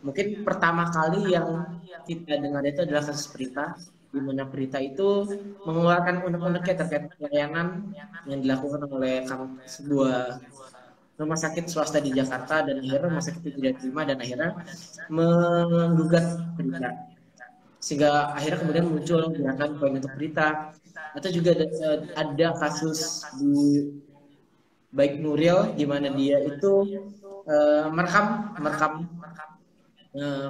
mungkin pertama kali yang kita dengar itu adalah kasus Prita di mana berita itu mengeluarkan undang-undangnya terkait pelayanan yang dilakukan oleh sebuah rumah sakit swasta di Jakarta dan akhirnya rumah sakit itu tidak terima dan akhirnya menggugat berita. Sehingga akhirnya kemudian muncul gerakan poin untuk berita. Atau juga ada, ada kasus di baik Nuril di mana dia itu uh, merekam merekam uh,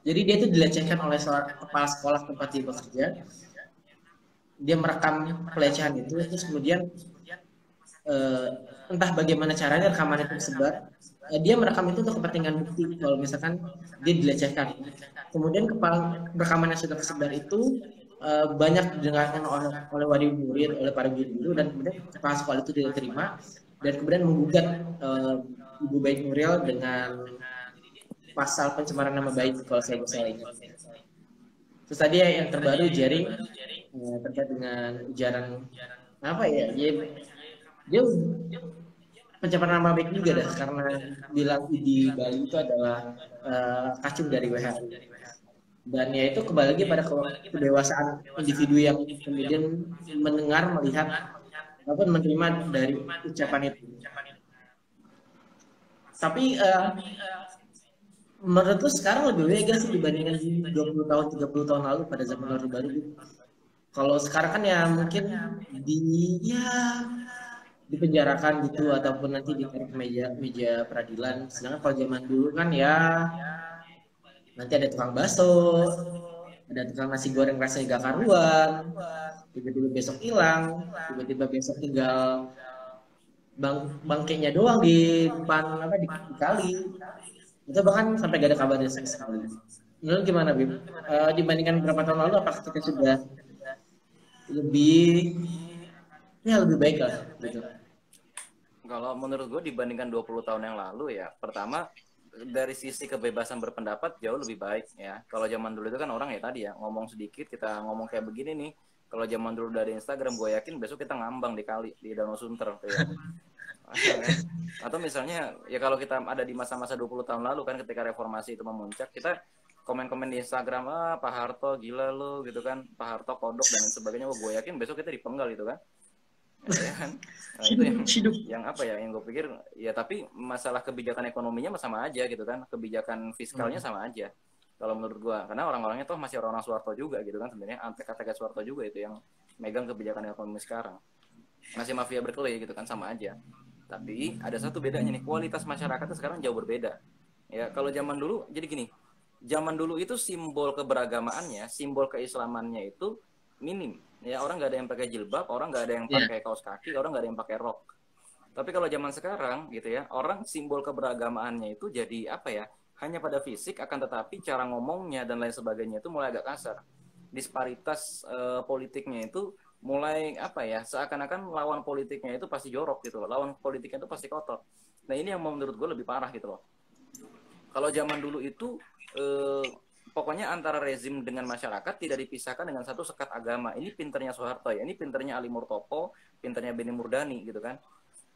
jadi dia itu dilecehkan oleh seorang kepala sekolah tempat dia bekerja. Dia merekam pelecehan itu, terus kemudian uh, entah bagaimana caranya rekaman itu tersebar. Dia merekam itu untuk kepentingan bukti kalau misalkan dia dilecehkan. Kemudian kepala rekaman yang sudah tersebar itu uh, banyak didengarkan oleh oleh wali murid, oleh para guru dan kemudian kepala sekolah itu tidak terima dan kemudian menggugat uh, Ibu Baik Nuril dengan pasal pencemaran nama baik kalau saya bisa ingat. Terus tadi yang terbaru jaring ya, terkait dengan ujaran apa ya dia dia pencemaran nama baik juga dah karena bilang di Bali itu adalah uh, kacung dari WHO dan ya itu kembali lagi pada kedewasaan individu yang kemudian mendengar melihat ataupun menerima dari ucapan itu tapi uh, menurut lu sekarang lebih gak sih dibandingkan 20 tahun 30 tahun lalu pada zaman Orde Baru gitu? Kalau sekarang kan ya mungkin di ya dipenjarakan gitu ataupun nanti ke meja meja peradilan. Sedangkan kalau zaman dulu kan ya nanti ada tukang bakso, ada tukang nasi goreng rasanya gak karuan, tiba-tiba besok hilang, tiba-tiba besok tinggal bang bangkainya doang di depan apa di, kali. Itu bahkan sampai gak ada kabarnya sama sekali. Menurut gimana Bim? Uh, dibandingkan beberapa tahun lalu apakah kita sudah lebih ya lebih baik lah gitu. Kalau menurut gue dibandingkan 20 tahun yang lalu ya pertama dari sisi kebebasan berpendapat jauh lebih baik ya. Kalau zaman dulu itu kan orang ya tadi ya ngomong sedikit kita ngomong kayak begini nih. Kalau zaman dulu dari Instagram gue yakin besok kita ngambang di kali di Danau Sunter ya. <laughs> atau misalnya ya kalau kita ada di masa-masa 20 tahun lalu kan ketika reformasi itu memuncak kita komen-komen di Instagram ah Pak Harto gila lo gitu kan. Pak Harto kodok dan sebagainya. Wah, gue yakin besok kita dipenggal gitu kan. Ya kan? Nah, itu yang, yang apa ya yang gue pikir ya tapi masalah kebijakan ekonominya sama aja gitu kan. Kebijakan fiskalnya hmm. sama aja kalau menurut gue karena orang-orangnya tuh masih orang-orang Soeharto juga gitu kan sebenarnya. Antek-antek Soeharto juga itu yang megang kebijakan ekonomi sekarang. Masih mafia berkelit gitu kan sama aja tapi ada satu bedanya nih, kualitas masyarakatnya sekarang jauh berbeda. Ya, kalau zaman dulu jadi gini, zaman dulu itu simbol keberagamaannya, simbol keislamannya itu minim. Ya, orang nggak ada yang pakai jilbab, orang nggak ada yang iya. pakai yeah. kaos kaki, orang nggak ada yang pakai rok. Tapi kalau zaman sekarang gitu ya, orang simbol keberagamaannya itu jadi apa ya? Hanya pada fisik akan tetapi cara ngomongnya dan lain sebagainya itu mulai agak kasar. Disparitas uh, politiknya itu mulai apa ya seakan-akan lawan politiknya itu pasti jorok gitu loh. Lawan politiknya itu pasti kotor. Nah ini yang menurut gue lebih parah gitu loh. Kalau zaman dulu itu eh, pokoknya antara rezim dengan masyarakat tidak dipisahkan dengan satu sekat agama. Ini pinternya Soeharto ya. Ini pinternya Ali Murtopo pinternya Beni Murdani gitu kan.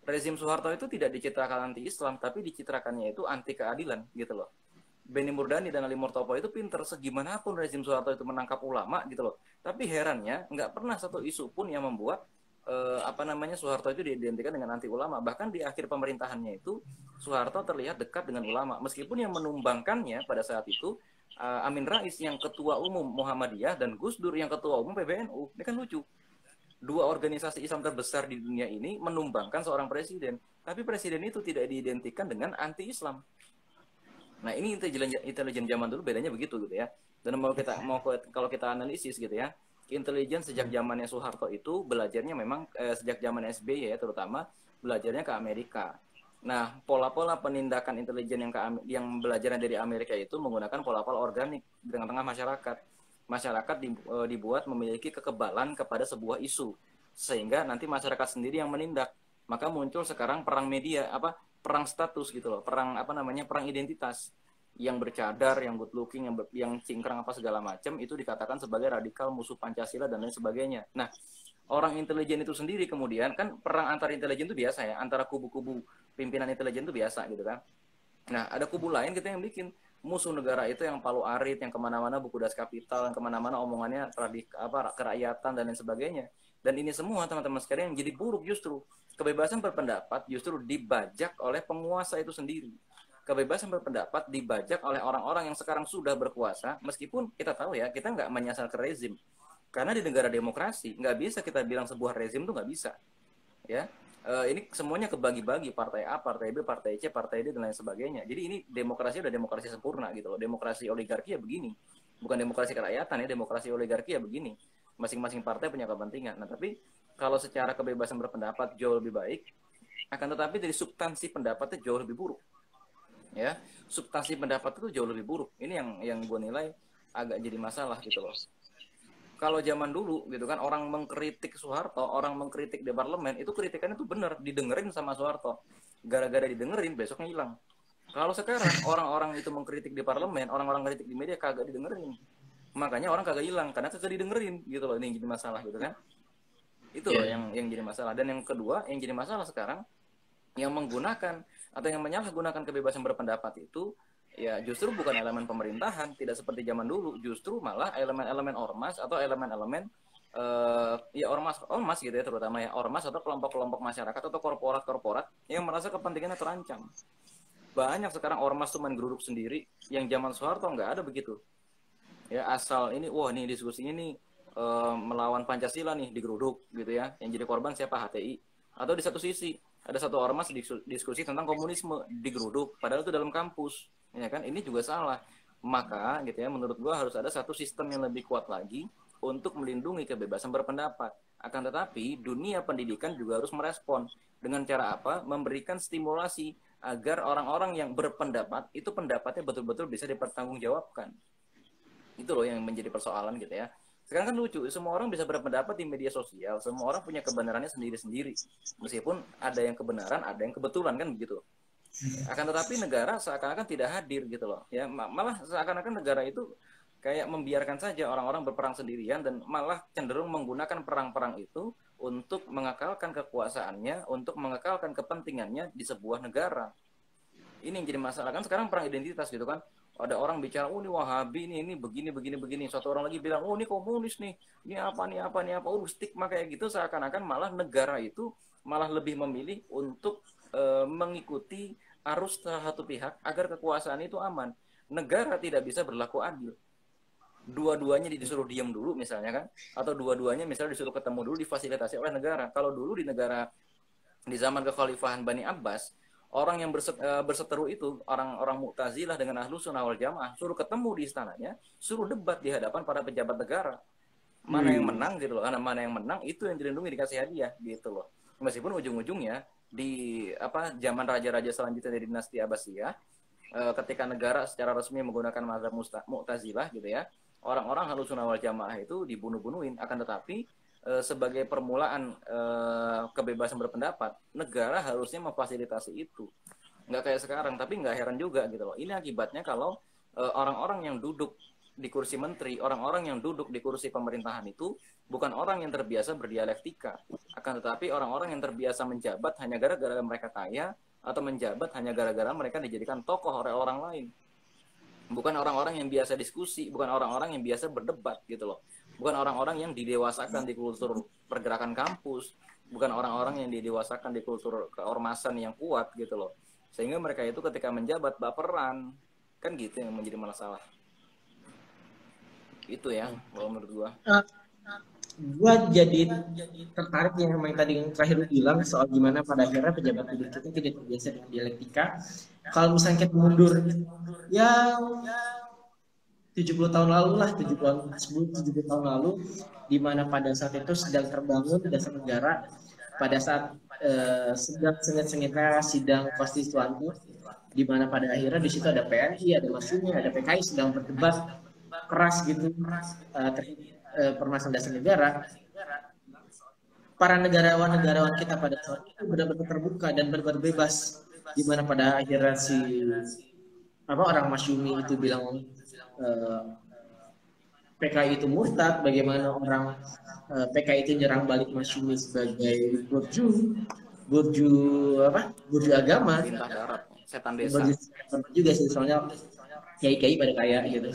Rezim Soeharto itu tidak dicitrakan anti Islam tapi dicitrakannya itu anti keadilan gitu loh Benny Murdani dan Ali Murtopo itu pinter segimanapun rezim Soeharto itu menangkap ulama gitu loh tapi herannya nggak pernah satu isu pun yang membuat eh, apa namanya Soeharto itu diidentikan dengan anti ulama bahkan di akhir pemerintahannya itu Soeharto terlihat dekat dengan ulama meskipun yang menumbangkannya pada saat itu uh, Amin Rais yang ketua umum Muhammadiyah dan Gus Dur yang ketua umum PBNU. Ini kan lucu. Dua organisasi Islam terbesar di dunia ini menumbangkan seorang presiden, tapi presiden itu tidak diidentikan dengan anti-Islam. Nah, ini intelijen intelijen zaman dulu bedanya begitu gitu ya. Dan mau kita mau kalau kita analisis gitu ya, intelijen sejak zamannya Soeharto itu belajarnya memang eh, sejak zaman SBY ya terutama belajarnya ke Amerika. Nah, pola-pola penindakan intelijen yang ke, yang belajar dari Amerika itu menggunakan pola-pola organik di tengah-tengah masyarakat. Masyarakat e, dibuat memiliki kekebalan kepada sebuah isu sehingga nanti masyarakat sendiri yang menindak. Maka muncul sekarang perang media apa perang status gitu loh, perang apa namanya? perang identitas yang bercadar, yang good looking, yang yang cingkrang apa segala macam itu dikatakan sebagai radikal musuh Pancasila dan lain sebagainya. Nah, orang intelijen itu sendiri kemudian kan perang antar intelijen itu biasa ya, antara kubu-kubu pimpinan intelijen itu biasa gitu kan. Nah, ada kubu lain kita yang bikin musuh negara itu yang palu arit, yang ke mana-mana buku das kapital, yang ke mana-mana omongannya radik, apa kerakyatan dan lain sebagainya. Dan ini semua teman-teman sekalian jadi buruk justru kebebasan berpendapat justru dibajak oleh penguasa itu sendiri. Kebebasan berpendapat dibajak oleh orang-orang yang sekarang sudah berkuasa, meskipun kita tahu ya kita nggak menyasar ke rezim, karena di negara demokrasi nggak bisa kita bilang sebuah rezim tuh nggak bisa, ya uh, ini semuanya kebagi-bagi partai A, partai B, partai C, partai D dan lain sebagainya. Jadi ini demokrasi udah demokrasi sempurna gitu loh. Demokrasi oligarki ya begini. Bukan demokrasi kerakyatan ya, demokrasi oligarki ya begini. Masing-masing partai punya kepentingan. Nah, tapi kalau secara kebebasan berpendapat jauh lebih baik, akan tetapi dari substansi pendapatnya jauh lebih buruk. Ya, substansi pendapat itu jauh lebih buruk. Ini yang yang gue nilai agak jadi masalah gitu loh kalau zaman dulu gitu kan orang mengkritik Soeharto, orang mengkritik di parlemen itu kritikannya itu benar, didengerin sama Soeharto. Gara-gara didengerin besoknya hilang. Kalau sekarang <laughs> orang-orang itu mengkritik di parlemen, orang-orang kritik di media kagak didengerin. Makanya orang kagak hilang karena kagak didengerin gitu loh. Ini yang jadi masalah gitu kan. Itu yeah. loh iya. yang yang jadi masalah. Dan yang kedua yang jadi masalah sekarang yang menggunakan atau yang menyalahgunakan kebebasan berpendapat itu ya justru bukan elemen pemerintahan, tidak seperti zaman dulu, justru malah elemen-elemen ormas atau elemen-elemen uh, ya ormas ormas gitu ya terutama ya ormas atau kelompok-kelompok masyarakat atau korporat-korporat yang merasa kepentingannya terancam. Banyak sekarang ormas tuh geruduk sendiri, yang zaman Soeharto nggak ada begitu. Ya asal ini, wah ini diskusinya nih uh, melawan Pancasila nih digeruduk gitu ya, yang jadi korban siapa HTI. Atau di satu sisi ada satu ormas diskusi tentang komunisme digeruduk, padahal itu dalam kampus ya kan? Ini juga salah. Maka gitu ya menurut gua harus ada satu sistem yang lebih kuat lagi untuk melindungi kebebasan berpendapat. Akan tetapi dunia pendidikan juga harus merespon. Dengan cara apa? Memberikan stimulasi agar orang-orang yang berpendapat itu pendapatnya betul-betul bisa dipertanggungjawabkan. Itu loh yang menjadi persoalan gitu ya. Sekarang kan lucu semua orang bisa berpendapat di media sosial. Semua orang punya kebenarannya sendiri-sendiri. Meskipun ada yang kebenaran ada yang kebetulan kan begitu akan tetapi negara seakan-akan tidak hadir gitu loh. Ya malah seakan-akan negara itu kayak membiarkan saja orang-orang berperang sendirian dan malah cenderung menggunakan perang-perang itu untuk mengekalkan kekuasaannya, untuk mengekalkan kepentingannya di sebuah negara. Ini yang jadi masalah kan sekarang perang identitas gitu kan. Ada orang bicara, oh ini Wahabi, ini ini begini begini begini. Suatu orang lagi bilang, oh ini komunis nih, ini apa nih apa nih apa. Oh stigma kayak gitu seakan-akan malah negara itu malah lebih memilih untuk uh, mengikuti arus salah satu pihak agar kekuasaan itu aman. Negara tidak bisa berlaku adil. Dua-duanya disuruh diam dulu misalnya kan, atau dua-duanya misalnya disuruh ketemu dulu difasilitasi oleh negara. Kalau dulu di negara di zaman kekhalifahan Bani Abbas, orang yang uh, berseteru itu orang-orang Mu'tazilah dengan Ahlu Sunnah wal Jamaah suruh ketemu di istananya, suruh debat di hadapan para pejabat negara. Mana hmm. yang menang gitu loh, mana yang menang itu yang dilindungi dikasih hadiah gitu loh. Meskipun ujung-ujungnya di apa zaman raja-raja selanjutnya dari dinasti Abbasiyah e, ketika negara secara resmi menggunakan mazhab Mu'tazilah gitu ya orang-orang halus wal jamaah itu dibunuh-bunuhin. Akan tetapi e, sebagai permulaan e, kebebasan berpendapat negara harusnya memfasilitasi itu. Nggak kayak sekarang tapi nggak heran juga gitu loh. Ini akibatnya kalau orang-orang yang duduk di kursi menteri, orang-orang yang duduk di kursi pemerintahan itu bukan orang yang terbiasa berdialektika, akan tetapi orang-orang yang terbiasa menjabat hanya gara-gara mereka kaya atau menjabat hanya gara-gara mereka dijadikan tokoh oleh orang lain. Bukan orang-orang yang biasa diskusi, bukan orang-orang yang biasa berdebat gitu loh. Bukan orang-orang yang didewasakan di kultur pergerakan kampus, bukan orang-orang yang didewasakan di kultur keormasan yang kuat gitu loh. Sehingga mereka itu ketika menjabat baperan, kan gitu yang menjadi masalah itu ya kalau menurut gua. Gua jadi tertarik yang yang tadi yang terakhir bilang soal gimana pada akhirnya pejabat publik kita tidak terbiasa dengan dialektika. Kalau misalnya kita mundur ya 70 tahun lalu lah 70 70 tahun lalu di mana pada saat itu sedang terbangun dasar negara pada saat eh, sedang sengit-sengitnya sidang konstituante di mana pada akhirnya di situ ada PNI, ada Masyumi, ada PKI sedang berdebat keras gitu uh, terkait uh, permasalahan dasar negara para negarawan-negarawan kita pada saat itu benar-benar terbuka dan benar-benar bebas di mana pada akhirnya si apa orang Masyumi itu bilang uh, PKI itu murtad, bagaimana orang uh, PKI itu nyerang balik Masyumi sebagai burju, burju apa? Burju agama. setan desa. juga sih soalnya kiai-kiai pada kaya gitu.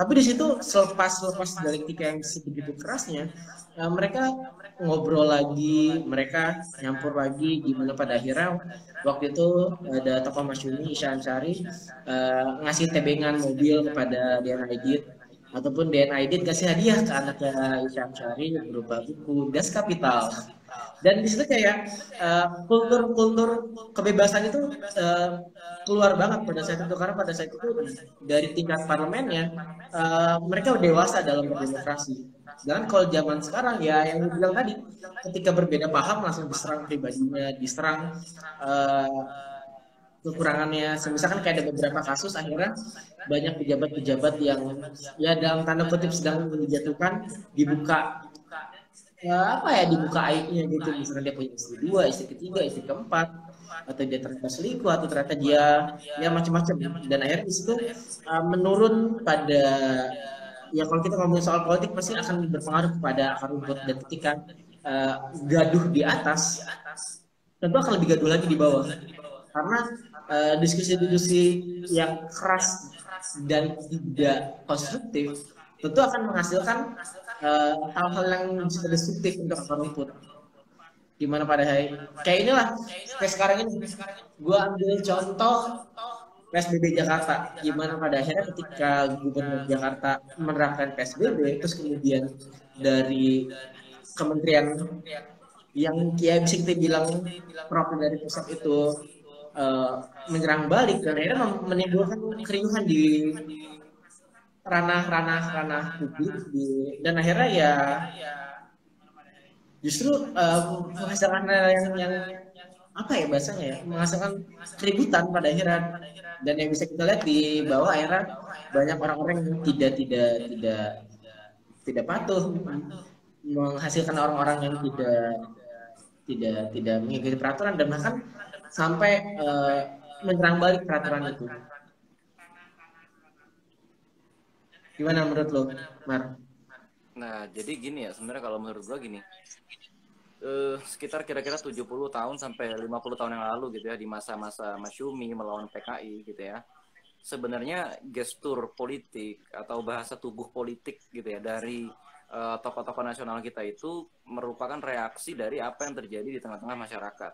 Tapi di situ selepas selepas dialektika yang sebegitu kerasnya, uh, mereka ngobrol lagi, mereka nyampur lagi gimana pada akhirnya waktu itu ada tokoh Masyumi Isya Ansari uh, ngasih tebengan mobil kepada Dian Aidit ataupun Dian Aidit kasih hadiah ke anaknya Isya Ansari berupa buku Das Kapital dan di situ kayak uh, kultur kultur kebebasan itu uh, keluar banget pada saat itu. Karena pada saat itu dari tingkat parlemennya uh, mereka dewasa dalam berdemokrasi. Dan kalau zaman sekarang ya yang dibilang tadi ketika berbeda paham langsung diserang pribadinya diserang uh, kekurangannya. Misalkan kayak ada beberapa kasus akhirnya banyak pejabat-pejabat yang ya dalam tanda kutip sedang menjatuhkan dibuka ya apa ya dibuka aibnya gitu. Misalnya dia punya istri dua istri ketiga istri keempat atau dia ternyata selingkuh atau ternyata dia ya macam-macam. Dan akhirnya di situ uh, menurun pada ya kalau kita ngomongin soal politik pasti akan berpengaruh kepada akar rumput. Dan ketika uh, gaduh di atas tentu akan lebih gaduh lagi di bawah. Karena uh, diskusi-diskusi yang keras dan tidak konstruktif tentu akan menghasilkan hal-hal uh, yang bisa destruktif untuk rumput gimana pada hari kayak inilah kayak sekarang ini. Gue ambil contoh PSBB Jakarta. Gimana pada akhirnya ketika gubernur Jakarta menerapkan PSBB terus kemudian dari kementerian yang ya bisa kita bilang proper dari pusat itu uh, menyerang balik dan akhirnya menimbulkan keriuhan di ranah-ranah ranah publik di dan akhirnya ya justru uh, menghasilkan yang yang apa ya bahasanya ya menghasilkan keributan pada akhirnya. Dan yang bisa kita lihat di bawah akhirnya banyak orang-orang yang tidak tidak tidak tidak patuh menghasilkan orang-orang yang tidak tidak tidak mengikuti peraturan dan bahkan sampai uh, menyerang balik peraturan itu Gimana menurut lo, Mar? Nah, jadi gini ya, sebenarnya kalau menurut gua gini. Uh, sekitar kira-kira 70 tahun sampai 50 tahun yang lalu gitu ya di masa-masa Masyumi melawan PKI gitu ya. Sebenarnya gestur politik atau bahasa tubuh politik gitu ya dari uh, tokoh-tokoh nasional kita itu merupakan reaksi dari apa yang terjadi di tengah-tengah masyarakat.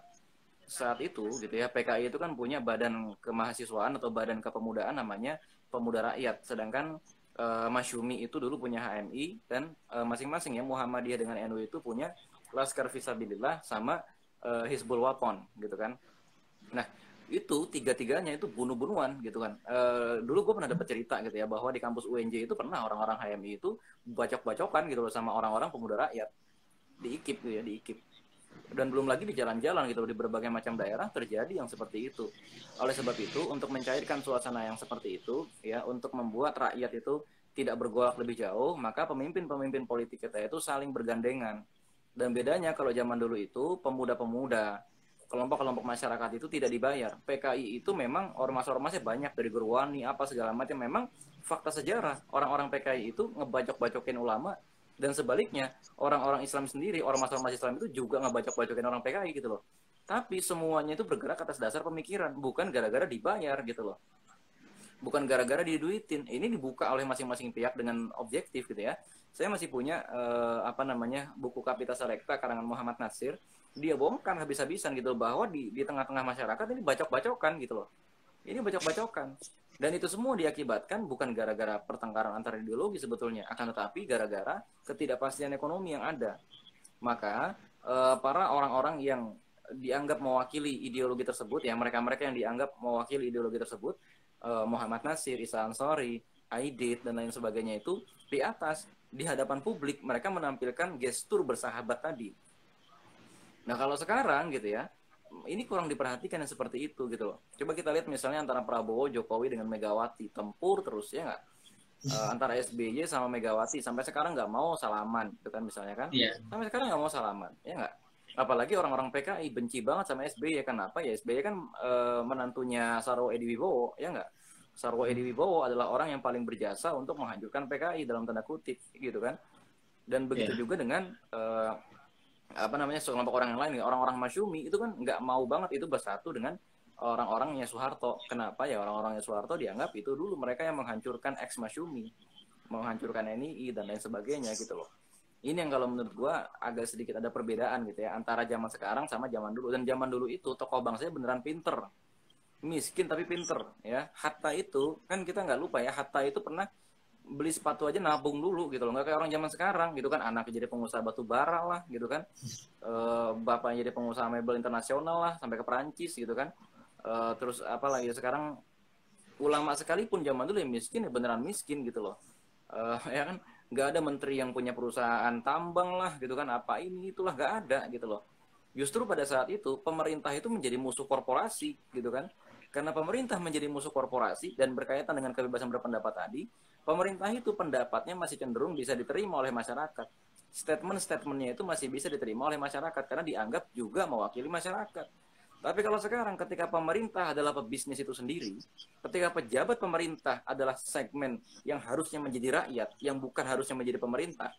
Saat itu gitu ya PKI itu kan punya badan kemahasiswaan atau badan kepemudaan namanya Pemuda Rakyat. Sedangkan uh, Masyumi itu dulu punya HMI dan uh, masing-masing ya Muhammadiyah dengan NU itu punya Laskar Fisabilillah sama uh, Hizbul Wapon gitu kan. Nah, itu tiga-tiganya itu bunuh-bunuhan gitu kan. Uh, dulu gue pernah dapat cerita gitu ya bahwa di kampus UNJ itu pernah orang-orang HMI itu bacok-bacokan gitu loh sama orang-orang pemuda rakyat di IKIP gitu ya, di IKIP dan belum lagi di jalan-jalan gitu di berbagai macam daerah terjadi yang seperti itu. Oleh sebab itu untuk mencairkan suasana yang seperti itu ya untuk membuat rakyat itu tidak bergolak lebih jauh, maka pemimpin-pemimpin politik kita itu saling bergandengan. Dan bedanya kalau zaman dulu itu pemuda-pemuda, kelompok-kelompok masyarakat itu tidak dibayar. PKI itu memang ormas-ormasnya banyak dari Gerwani apa segala macam memang fakta sejarah orang-orang PKI itu ngebacok-bacokin ulama dan sebaliknya orang-orang Islam sendiri orang masyarakat Islam itu juga ngebacok-bacokin orang PKI gitu loh. Tapi semuanya itu bergerak atas dasar pemikiran bukan gara-gara dibayar gitu loh. Bukan gara-gara diduitin. Ini dibuka oleh masing-masing pihak dengan objektif gitu ya. Saya masih punya uh, apa namanya buku Kapita Selekta karangan Muhammad Nasir. Dia bongkar habis-habisan gitu loh, bahwa di di tengah-tengah masyarakat ini bacok-bacokan gitu loh. Ini bacok-bacokan dan itu semua diakibatkan bukan gara-gara pertengkaran antar ideologi sebetulnya, akan tetapi gara-gara ketidakpastian ekonomi yang ada. Maka eh, para orang-orang yang dianggap mewakili ideologi tersebut, ya mereka-mereka yang dianggap mewakili ideologi tersebut, eh, Muhammad Nasir, Isa Ansori, Aidit dan lain sebagainya itu di atas di hadapan publik mereka menampilkan gestur bersahabat tadi. Nah kalau sekarang gitu ya, ini kurang diperhatikan yang seperti itu gitu loh. Coba kita lihat misalnya antara Prabowo, Jokowi dengan Megawati tempur terus ya nggak? Uh, antara SBY sama Megawati sampai sekarang nggak mau salaman, itu kan misalnya kan? Yeah. Sampai sekarang nggak mau salaman, ya nggak? Apalagi orang-orang PKI benci banget sama SBY kenapa ya? SBY kan uh, menantunya Sarwo Edi Wibowo, ya nggak? Sarwo Edi Wibowo adalah orang yang paling berjasa untuk menghancurkan PKI dalam tanda kutip, gitu kan? Dan begitu yeah. juga dengan uh, apa namanya sekelompok orang yang lain orang-orang Masyumi itu kan nggak mau banget itu bersatu dengan orang-orangnya Soeharto. Kenapa ya orang-orangnya Soeharto dianggap itu dulu mereka yang menghancurkan ex Masyumi menghancurkan NII dan lain sebagainya gitu loh. Ini yang kalau menurut gua agak sedikit ada perbedaan gitu ya antara zaman sekarang sama zaman dulu. Dan zaman dulu itu tokoh bangsanya beneran pinter. Miskin tapi pinter ya. Hatta itu kan kita nggak lupa ya Hatta itu pernah beli sepatu aja nabung dulu gitu loh. Nggak kayak orang zaman sekarang gitu kan. Anaknya jadi pengusaha batu bara lah gitu kan. E, bapaknya jadi pengusaha mebel internasional lah sampai ke Perancis gitu kan. E, terus apa lagi? Sekarang ulama sekalipun zaman dulu yang miskin ya beneran miskin gitu loh. E, <laughs> ya kan? Nggak ada menteri yang punya perusahaan tambang lah gitu kan. Apa ini itulah nggak ada gitu loh. Justru pada saat itu pemerintah itu menjadi musuh korporasi gitu kan karena pemerintah menjadi musuh korporasi dan berkaitan dengan kebebasan berpendapat tadi pemerintah itu pendapatnya masih cenderung bisa diterima oleh masyarakat. Statement-statementnya itu masih bisa diterima oleh masyarakat karena dianggap juga mewakili masyarakat. Tapi kalau sekarang ketika pemerintah adalah pebisnis itu sendiri, ketika pejabat pemerintah adalah segmen yang harusnya menjadi rakyat, yang bukan harusnya menjadi pemerintah,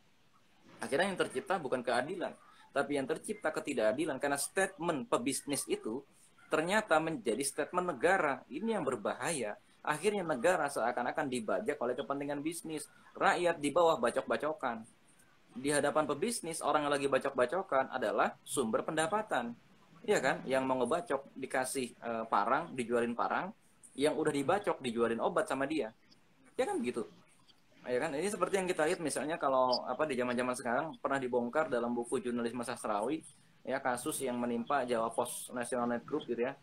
akhirnya yang tercipta bukan keadilan, tapi yang tercipta ketidakadilan karena statement pebisnis itu ternyata menjadi statement negara. Ini yang berbahaya Akhirnya negara seakan-akan dibajak oleh kepentingan bisnis. Rakyat di bawah bacok-bacokan. Di hadapan pebisnis, orang yang lagi bacok-bacokan adalah sumber pendapatan. Iya kan? Yang mau ngebacok dikasih e, parang, dijualin parang. Yang udah dibacok, dijualin obat sama dia. Ya kan begitu? Ya kan? Ini seperti yang kita lihat misalnya kalau apa di zaman-zaman sekarang pernah dibongkar dalam buku jurnalisme sastrawi ya kasus yang menimpa Jawa Pos National Net Group gitu ya.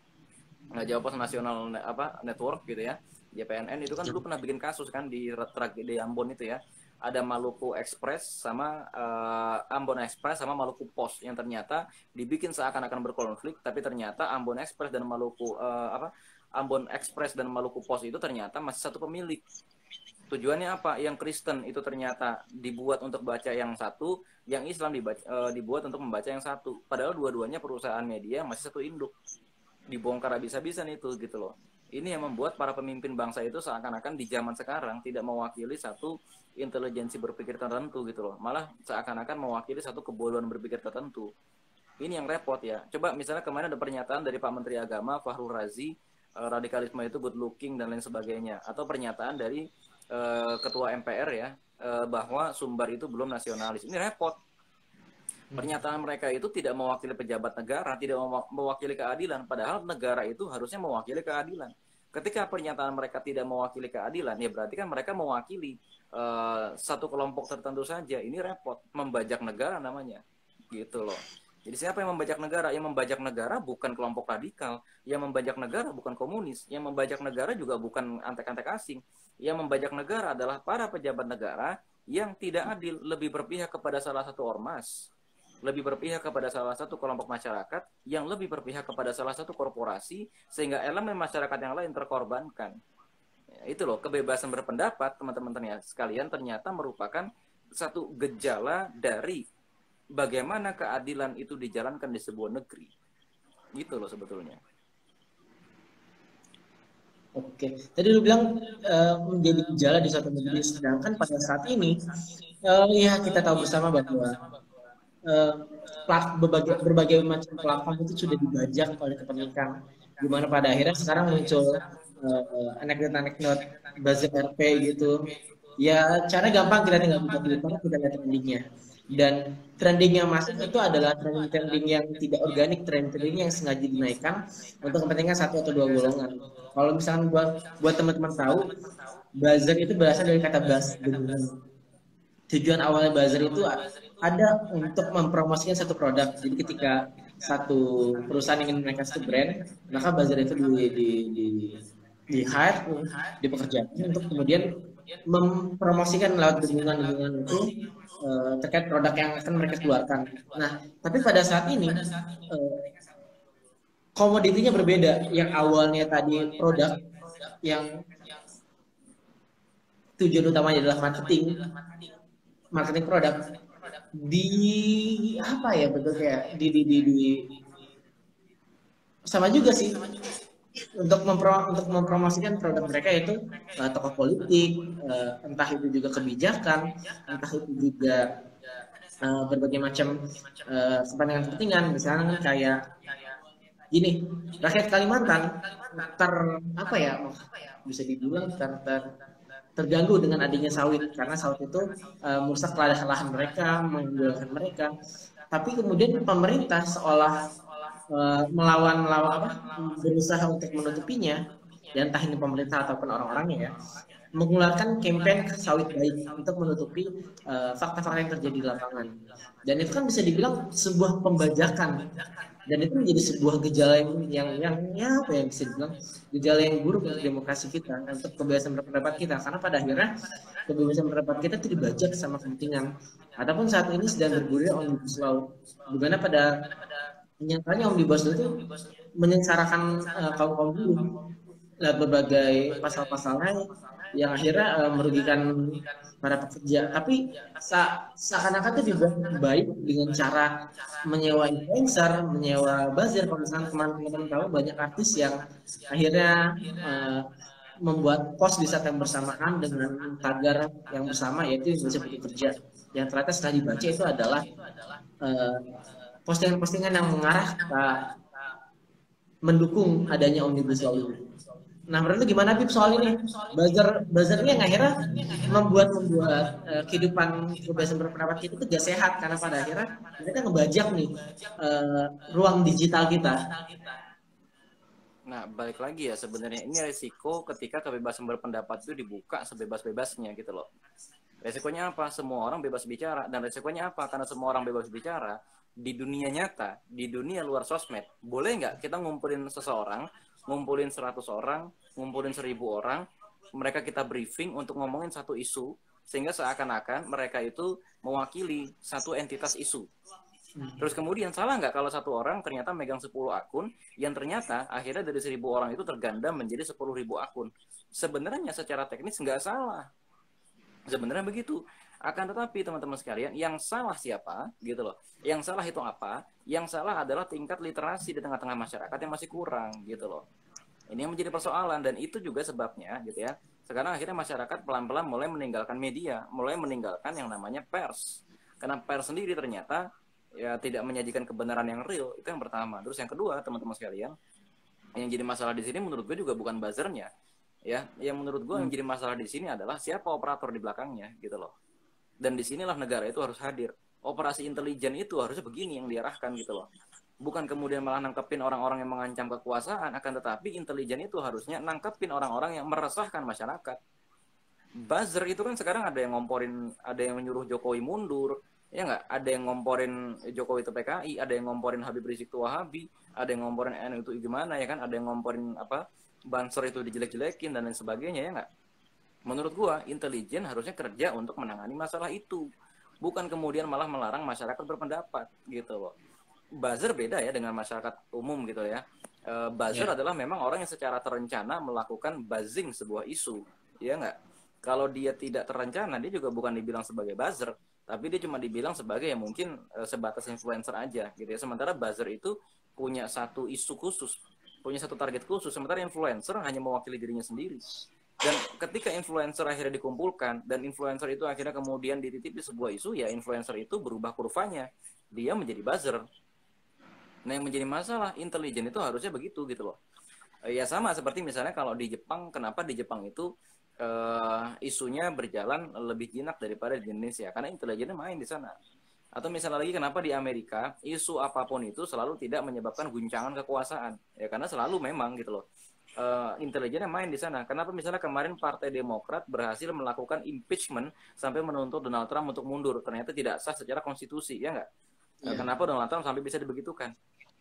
Nggak Jawa Pos Nasional apa network gitu ya JPNN itu kan dulu pernah bikin kasus kan di tragedi Ambon itu ya. Ada Maluku Express sama uh, Ambon Express sama Maluku Post yang ternyata dibikin seakan-akan berkonflik tapi ternyata Ambon Express dan Maluku uh, apa Ambon Express dan Maluku Post itu ternyata masih satu pemilik tujuannya apa yang Kristen itu ternyata dibuat untuk baca yang satu yang Islam dibaca, uh, dibuat untuk membaca yang satu padahal dua-duanya perusahaan media masih satu induk dibongkar habis-habisan itu gitu loh ini yang membuat para pemimpin bangsa itu seakan-akan di zaman sekarang tidak mewakili satu intelijensi berpikir tertentu gitu loh. Malah seakan-akan mewakili satu kebodohan berpikir tertentu. Ini yang repot ya. Coba misalnya kemarin ada pernyataan dari Pak Menteri Agama Fahrul Razi, uh, radikalisme itu good looking dan lain sebagainya. Atau pernyataan dari uh, Ketua MPR ya, uh, bahwa Sumbar itu belum nasionalis. Ini repot. Pernyataan mereka itu tidak mewakili pejabat negara, tidak mewakili keadilan. Padahal negara itu harusnya mewakili keadilan. Ketika pernyataan mereka tidak mewakili keadilan ya berarti kan mereka mewakili uh, satu kelompok tertentu saja. Ini repot membajak negara namanya. Gitu loh. Jadi siapa yang membajak negara? Yang membajak negara bukan kelompok radikal. Yang membajak negara bukan komunis. Yang membajak negara juga bukan antek-antek asing yang membajak negara adalah para pejabat negara yang tidak adil lebih berpihak kepada salah satu ormas lebih berpihak kepada salah satu kelompok masyarakat yang lebih berpihak kepada salah satu korporasi sehingga elemen masyarakat yang lain terkorbankan. Ya, itu loh kebebasan berpendapat teman-teman sekalian ternyata merupakan satu gejala dari bagaimana keadilan itu dijalankan di sebuah negeri. Gitu loh sebetulnya. Oke, tadi lu bilang uh, menjadi gejala di suatu negeri, sedangkan pada saat ini, uh, ya kita tahu bersama bahwa uh, berbagai, berbagai macam platform itu sudah dibajak oleh kepemilikan, di mana pada akhirnya sekarang muncul uh, anekdot-anekdot buzzer RP gitu. Ya, cara gampang kita tinggal buka Twitter, kita lihat trendingnya dan trending yang masuk itu adalah trending-trending yang tidak organik, trending yang sengaja dinaikkan untuk kepentingan satu atau dua golongan. Kalau misalnya buat buat teman-teman tahu, buzzer itu berasal dari kata buzz dengan tujuan awalnya buzzer itu ada untuk mempromosikan satu produk. Jadi ketika satu perusahaan ingin menaikkan satu brand, maka buzzer itu di di di, di hire, dipekerjakan untuk kemudian mempromosikan lewat dukungan-dukungan itu uh, terkait produk yang akan mereka keluarkan. Nah, tapi pada saat ini uh, komoditinya berbeda. Yang awalnya tadi produk yang tujuan utamanya adalah marketing, marketing. Produk. Di apa ya betul kayak di di di, di sama juga sih untuk mempro untuk mempromosikan produk mereka itu uh, tokoh politik, uh, entah itu juga kebijakan, entah itu juga uh, berbagai macam uh, kepentingan-kepentingan, misalnya kayak gini, rakyat Kalimantan ter apa ya bisa dibilang ter, ter terganggu dengan adanya sawit karena sawit itu uh, merusak lahan mereka, menggulingkan mereka. Tapi kemudian pemerintah seolah Eh, melawan melawan apa? Berusaha untuk menutupinya dan entah ini pemerintah ataupun orang-orangnya ya mengeluarkan campaign sawit baik untuk menutupi eh, fakta-fakta uh, yang terjadi di lapangan. Dan itu kan bisa dibilang sebuah pembajakan. Dan itu menjadi sebuah gejala yang yang yang ya apa yang bisa dibilang gejala yang buruk untuk demokrasi kita untuk kebebasan berpendapat kita. Karena pada akhirnya kebebasan berpendapat kita itu dibajak sama kepentingan. Ataupun saat ini sedang bergulir omnibus law. Di mana pada nyatanya omnibus law itu menyengsarakan uh, kaum kaum buruh lewat berbagai pasal-pasalnya yang akhirnya uh, merugikan para pekerja. Tapi seakan-akan itu juga baik dengan cara menyewa influencer, menyewa buzzer. Kalau teman-teman tahu banyak artis yang akhirnya uh, membuat post di saat yang bersamaan dengan tagar yang bersama yaitu Indonesia Butuh Kerja. Yang ternyata setelah dibaca itu adalah uh, postingan-postingan yang mengarah ke mendukung adanya omnibus law ini. Nah, menurut lu gimana Bib soal ini? Buzzer buzzer ini yang akhirnya membuat membuat uh, kehidupan kebebasan berpendapat itu gak sehat karena pada akhirnya mereka ngebajak nih uh, ruang digital kita. Nah, balik lagi ya sebenarnya ini resiko ketika kebebasan berpendapat itu dibuka sebebas-bebasnya gitu loh. Resikonya apa? Semua orang bebas bicara dan resikonya apa? Karena semua orang bebas bicara, di dunia nyata, di dunia luar sosmed, boleh nggak kita ngumpulin seseorang, ngumpulin 100 orang, ngumpulin 1000 orang, mereka kita briefing untuk ngomongin satu isu, sehingga seakan-akan mereka itu mewakili satu entitas isu. Terus kemudian salah nggak kalau satu orang ternyata megang 10 akun, yang ternyata akhirnya dari 1000 orang itu tergandam menjadi 10.000 akun. Sebenarnya secara teknis nggak salah. Sebenarnya begitu. Akan tetapi teman-teman sekalian, yang salah siapa? Gitu loh. Yang salah itu apa? Yang salah adalah tingkat literasi di tengah-tengah masyarakat yang masih kurang gitu loh. Ini yang menjadi persoalan dan itu juga sebabnya gitu ya. Sekarang akhirnya masyarakat pelan-pelan mulai meninggalkan media, mulai meninggalkan yang namanya pers. Karena pers sendiri ternyata ya tidak menyajikan kebenaran yang real. Itu yang pertama. Terus yang kedua, teman-teman sekalian, yang jadi masalah di sini menurut gue juga bukan buzzernya. Ya, yang menurut gue hmm. yang jadi masalah di sini adalah siapa operator di belakangnya gitu loh dan di sinilah negara itu harus hadir. Operasi intelijen itu harusnya begini yang diarahkan gitu loh. Bukan kemudian malah nangkepin orang-orang yang mengancam kekuasaan akan tetapi intelijen itu harusnya nangkepin orang-orang yang meresahkan masyarakat. Buzzer itu kan sekarang ada yang ngomporin ada yang menyuruh Jokowi mundur ya nggak? Ada yang ngomporin Jokowi itu PKI ada yang ngomporin Habib Rizik itu Wahabi ada yang ngomporin NU itu gimana ya kan? Ada yang ngomporin apa? Banser itu dijelek-jelekin dan lain sebagainya ya nggak menurut gua intelijen harusnya kerja untuk menangani masalah itu. Bukan kemudian malah melarang masyarakat berpendapat gitu loh. Buzzer beda ya dengan masyarakat umum gitu ya. E, buzzer yeah. adalah memang orang yang secara terencana melakukan buzzing sebuah isu ya nggak? Kalau dia tidak terencana dia juga bukan dibilang sebagai buzzer tapi dia cuma dibilang sebagai ya mungkin e, sebatas influencer aja gitu ya. Sementara buzzer itu punya satu isu khusus punya satu target khusus. Sementara influencer hanya mewakili dirinya sendiri dan ketika influencer akhirnya dikumpulkan dan influencer itu akhirnya kemudian dititipi sebuah isu ya influencer itu berubah kurvanya. Dia menjadi buzzer. Nah yang menjadi masalah intelijen itu harusnya begitu gitu loh. Ya sama seperti misalnya kalau di Jepang kenapa di Jepang itu uh, isunya berjalan lebih jinak daripada di Indonesia? Karena intelijennya main di sana. Atau misalnya lagi kenapa di Amerika isu apa pun itu selalu tidak menyebabkan guncangan kekuasaan? Ya karena selalu memang gitu loh uh, intelijennya main di sana. Kenapa misalnya kemarin Partai Demokrat berhasil melakukan impeachment sampai menuntut Donald Trump untuk mundur? Ternyata tidak sah secara konstitusi, ya nggak? Yeah. Kenapa Donald Trump sampai bisa dibegitukan?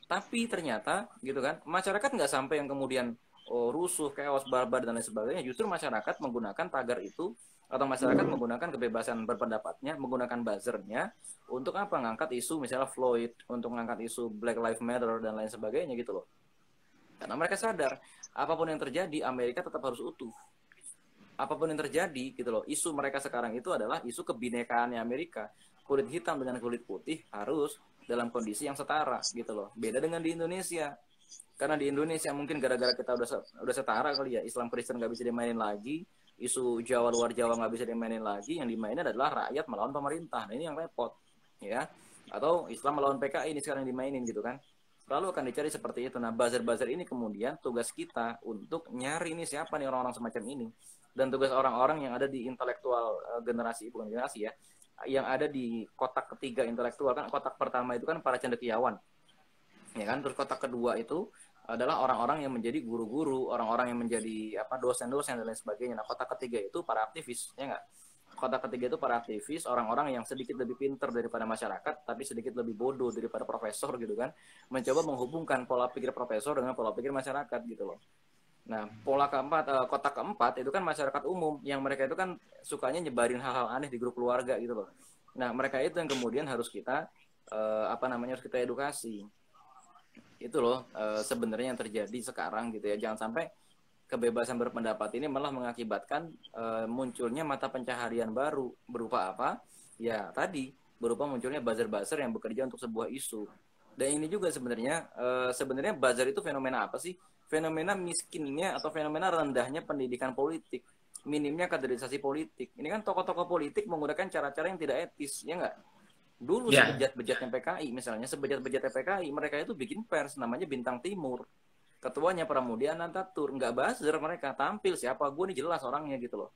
Tapi ternyata, gitu kan, masyarakat nggak sampai yang kemudian oh, rusuh, chaos, barbar dan lain sebagainya. Justru masyarakat menggunakan tagar itu atau masyarakat menggunakan kebebasan berpendapatnya, menggunakan buzzernya untuk apa? Ngangkat isu misalnya Floyd, untuk ngangkat isu Black Lives Matter dan lain sebagainya gitu loh. Karena mereka sadar apa pun yang terjadi Amerika tetap harus utuh. Apa pun yang terjadi gitu loh, isu mereka sekarang itu adalah isu kebinekaan Amerika. Kulit hitam dengan kulit putih harus dalam kondisi yang setara gitu loh. Beda dengan di Indonesia. Karena di Indonesia mungkin gara-gara kita udah udah setara kali ya, Islam Kristen nggak bisa dimainin lagi, isu Jawa luar Jawa nggak bisa dimainin lagi, yang dimainin adalah rakyat melawan pemerintah. Nah, ini yang repot, ya. Atau Islam melawan PKI ini sekarang dimainin gitu kan. Selalu akan dicari seperti itu. Nah, buzzer-buzzer ini kemudian tugas kita untuk nyari ini siapa nih orang-orang semacam ini. Dan tugas orang-orang yang ada di intelektual uh, generasi, bukan generasi ya, yang ada di kotak ketiga intelektual kan kotak pertama itu kan para cendekiawan ya kan terus kotak kedua itu adalah orang-orang yang menjadi guru-guru, orang-orang yang menjadi apa dosen-dosen dan lain sebagainya. Nah, kotak ketiga itu para aktivis, ya enggak? Kotak ketiga itu para aktivis, orang-orang yang sedikit lebih pinter daripada masyarakat, tapi sedikit lebih bodoh daripada profesor gitu kan, mencoba menghubungkan pola pikir profesor dengan pola pikir masyarakat gitu loh. Nah, pola keempat, uh, kotak keempat itu kan masyarakat umum, yang mereka itu kan sukanya nyebarin hal-hal aneh di grup keluarga gitu loh. Nah, mereka itu yang kemudian harus kita uh, apa namanya harus kita edukasi itu loh e, sebenarnya yang terjadi sekarang gitu ya jangan sampai kebebasan berpendapat ini malah mengakibatkan e, munculnya mata pencaharian baru. Berupa apa? Ya tadi berupa munculnya buzzer-buzzer yang bekerja untuk sebuah isu. Dan ini juga sebenarnya e, sebenarnya buzzer itu fenomena apa sih? Fenomena miskinnya atau fenomena rendahnya pendidikan politik. Minimnya kaderisasi politik. Ini kan tokoh-tokoh politik menggunakan cara-cara yang tidak etis ya enggak Dulu yeah. sebejat-bejatnya PKI misalnya, sebejat-bejatnya PKI, mereka itu bikin pers namanya Bintang Timur. Ketuanya Pramudia Anantatur, nggak buzzer mereka tampil. Siapa gue nih jelas orangnya gitu loh.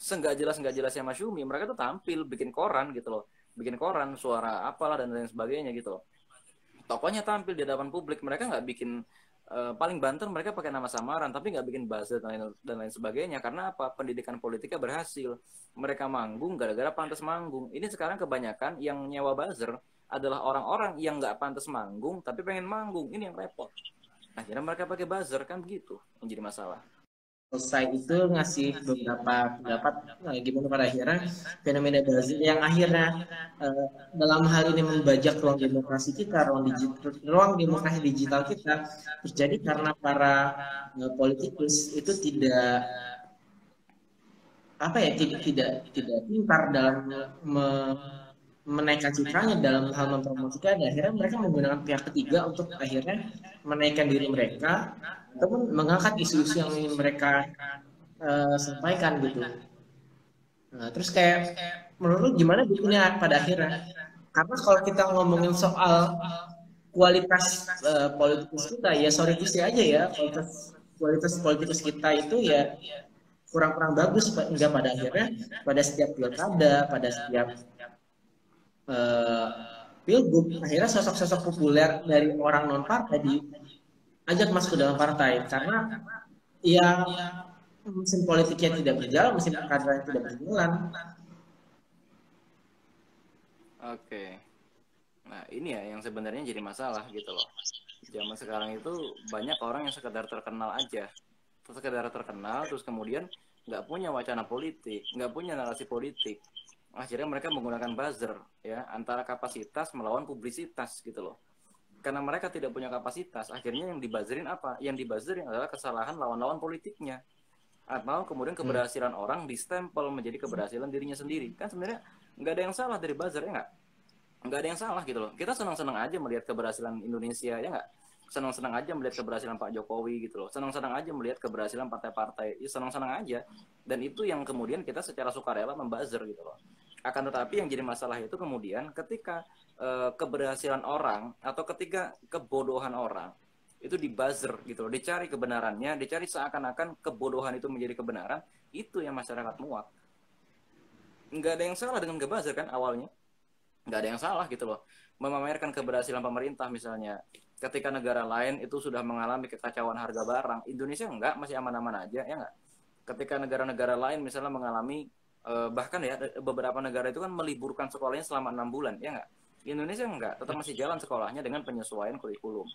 Senggak jelas nggak jelasnya Mas Yumi, mereka tuh tampil bikin koran gitu loh, bikin koran suara apalah dan lain sebagainya gitu loh. Tokonya tampil di hadapan publik, mereka nggak bikin Uh, paling banter mereka pakai nama samaran tapi nggak bikin buzzer dan lain, dan lain sebagainya. Karena apa? Pendidikan politiknya berhasil. Mereka manggung gara-gara pantas manggung. Ini sekarang kebanyakan yang nyewa buzzer adalah orang-orang yang nggak pantas manggung tapi pengen manggung. Ini yang repot akhirnya mereka pakai buzzer kan begitu yang jadi masalah. Selesai itu ngasih beberapa pendapat nah, gimana pada akhirnya fenomena Brazil yang akhirnya uh, dalam hal ini membajak ruang demokrasi kita, ruang digital, ruang demokrasi digital kita terjadi karena para uh, politikus itu tidak apa ya tidak tidak tidak pintar dalam menaikkan citranya dalam hal mempromosikan dan akhirnya mereka menggunakan pihak ketiga untuk akhirnya menaikkan diri mereka ataupun mengangkat isu-isu yang ingin mereka uh, sampaikan gitu. Nah, terus kayak menurut gimana bukunya pada akhirnya? Karena kalau kita ngomongin soal kualitas uh, politikus kita ya sorry to aja ya kualitas kualitas politikus kita itu ya kurang-kurang bagus enggak pada akhirnya pada setiap pilkada pada setiap uh, pilgub akhirnya sosok-sosok populer dari orang non partai di ajak masuk ke dalam partai karena ya mesin politiknya tidak berjalan, mesin kadernya tidak berjalan. Oke. Nah, ini ya yang sebenarnya jadi masalah gitu loh. Zaman sekarang itu banyak orang yang sekedar terkenal aja. Sekedar terkenal terus kemudian nggak punya wacana politik, nggak punya narasi politik. Akhirnya mereka menggunakan buzzer ya antara kapasitas melawan publisitas gitu loh. Karena mereka tidak punya kapasitas akhirnya yang dibazirin apa? Yang dibazirin adalah kesalahan lawan-lawan politiknya. Atau kemudian keberhasilan hmm. orang distempel menjadi keberhasilan dirinya sendiri. Kan sebenarnya nggak ada yang salah dari buzzer ya nggak? Nggak ada yang salah gitu loh. Kita senang-senang aja melihat keberhasilan Indonesia ya nggak? Senang-senang aja melihat keberhasilan Pak Jokowi gitu loh. Senang-senang aja melihat keberhasilan partai-partai ya, senang-senang aja. Dan itu yang kemudian kita secara sukarela membazir gitu loh akan tetapi yang jadi masalah itu kemudian ketika uh, keberhasilan orang atau ketika kebodohan orang itu dibuzzer gitu loh dicari kebenarannya dicari seakan-akan kebodohan itu menjadi kebenaran itu yang masyarakat muak. Nggak ada yang salah dengan ngebuzzer kan awalnya? Nggak ada yang salah gitu loh. Memamerkan keberhasilan pemerintah misalnya ketika negara lain itu sudah mengalami kekacauan harga barang Indonesia enggak masih aman-aman aja ya enggak ketika negara-negara lain misalnya mengalami eh, bahkan ya beberapa negara itu kan meliburkan sekolahnya selama enam bulan ya enggak Indonesia enggak tetap masih jalan sekolahnya dengan penyesuaian kurikulum.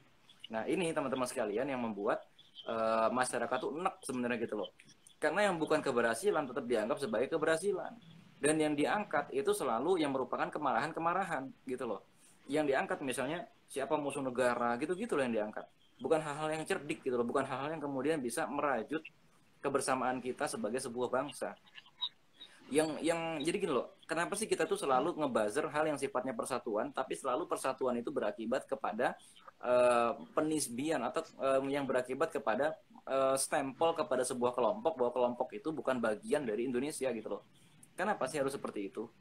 Nah ini teman-teman sekalian yang membuat eh, masyarakat tuh enak sebenarnya gitu loh. Karena yang bukan keberhasilan tetap dianggap sebagai keberhasilan. Dan yang diangkat itu selalu yang merupakan kemarahan-kemarahan gitu loh. Yang diangkat misalnya siapa musuh negara gitu-gitu loh yang diangkat. Bukan hal-hal yang cerdik gitu loh bukan hal-hal yang kemudian bisa merajut kebersamaan kita sebagai sebuah bangsa yang yang jadi gini loh kenapa sih kita tuh selalu ngebuzzer hal yang sifatnya persatuan tapi selalu persatuan itu berakibat kepada uh, penisbian atau uh, yang berakibat kepada uh, stempel kepada sebuah kelompok bahwa kelompok itu bukan bagian dari Indonesia gitu loh Kenapa sih harus seperti itu?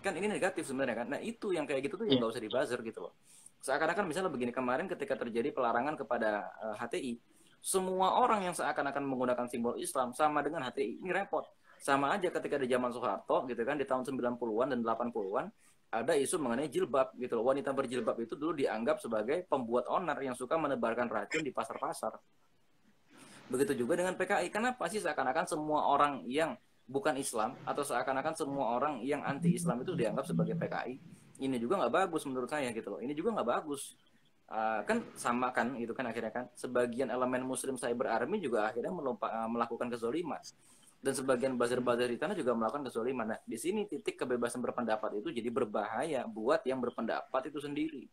Kan ini negatif sebenarnya kan. Nah itu yang kayak gitu tuh yang iya. gak usah dibuzzer gitu loh. Seakan-akan misalnya begini kemarin ketika terjadi pelarangan kepada uh, HTI, semua orang yang seakan-akan menggunakan simbol Islam sama dengan HTI ini repot. Sama aja ketika di zaman Soeharto gitu kan di tahun 90-an dan 80-an ada isu mengenai jilbab gitu loh. Wanita berjilbab itu dulu dianggap sebagai pembuat onar yang suka menebarkan racun di pasar-pasar. Begitu juga dengan PKI. Kenapa sih seakan-akan semua orang yang bukan Islam atau seakan-akan semua orang yang anti Islam itu dianggap sebagai PKI ini juga nggak bagus menurut saya gitu loh ini juga nggak bagus uh, kan sama kan gitu kan akhirnya kan sebagian elemen Muslim Cyber Army juga akhirnya melompa, uh, melakukan kezoliman dan sebagian buzzer-buzzer di tanah juga melakukan kezoliman nah di sini titik kebebasan berpendapat itu jadi berbahaya buat yang berpendapat itu sendiri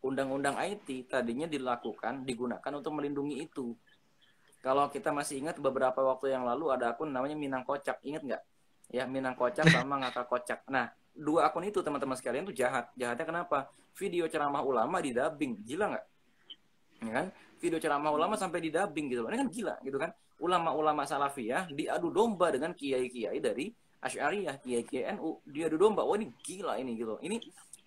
undang-undang IT tadinya dilakukan digunakan untuk melindungi itu kalau kita masih ingat beberapa waktu yang lalu ada akun namanya Minang Kocak, ingat nggak? Ya Minang Kocak sama Ngaka Kocak. Nah dua akun itu teman-teman sekalian tuh jahat. Jahatnya kenapa? Video ceramah ulama di dubbing, gila nggak? Ya kan? Video ceramah ulama sampai di dubbing gitu. Ini kan gila gitu kan? Ulama-ulama salafiyah diadu domba dengan kiai-kiai dari Asy'ariyah, kiai-kiai NU, diadu domba. Wah ini gila ini gitu. Ini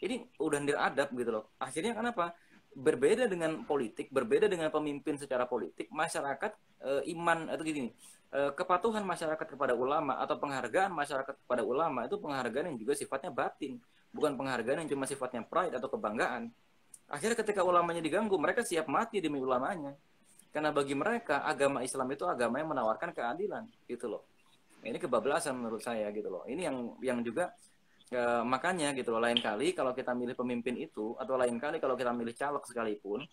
ini udah niradab gitu loh. Akhirnya kenapa? berbeda dengan politik, berbeda dengan pemimpin secara politik, masyarakat e, iman atau gini, e, kepatuhan masyarakat kepada ulama atau penghargaan masyarakat kepada ulama itu penghargaan yang juga sifatnya batin, bukan penghargaan yang cuma sifatnya pride atau kebanggaan. Akhirnya ketika ulamanya diganggu, mereka siap mati demi ulamanya. Karena bagi mereka agama Islam itu agama yang menawarkan keadilan, gitu loh. Ini kebablasan menurut saya gitu loh. Ini yang yang juga E, makanya gitu loh, lain kali kalau kita milih pemimpin itu atau lain kali kalau kita milih caleg sekalipun,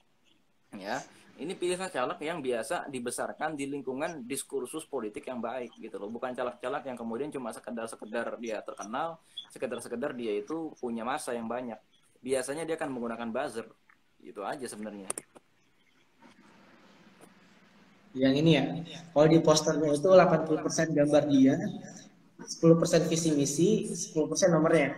ya ini pilihlah caleg yang biasa dibesarkan di lingkungan diskursus politik yang baik gitu loh, bukan caleg-caleg yang kemudian cuma sekedar-sekedar dia terkenal, sekedar-sekedar dia itu punya masa yang banyak. Biasanya dia akan menggunakan buzzer, itu aja sebenarnya. Yang ini ya, kalau di posternya itu 80% gambar dia, 10% visi misi, 10% nomornya.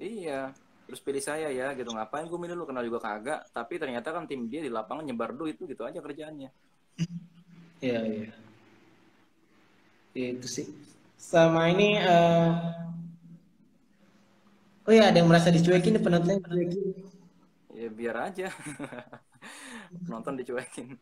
Iya, terus pilih saya ya gitu. Ngapain gue milih lu kenal juga kagak, tapi ternyata kan tim dia di lapangan nyebar duit itu gitu aja kerjaannya. <laughs> Iya, iya. Itu sih. Sama ini uh... Oh ya, ada yang merasa dicuekin penontonnya dicuekin. Ya biar aja. <laughs> Nonton dicuekin.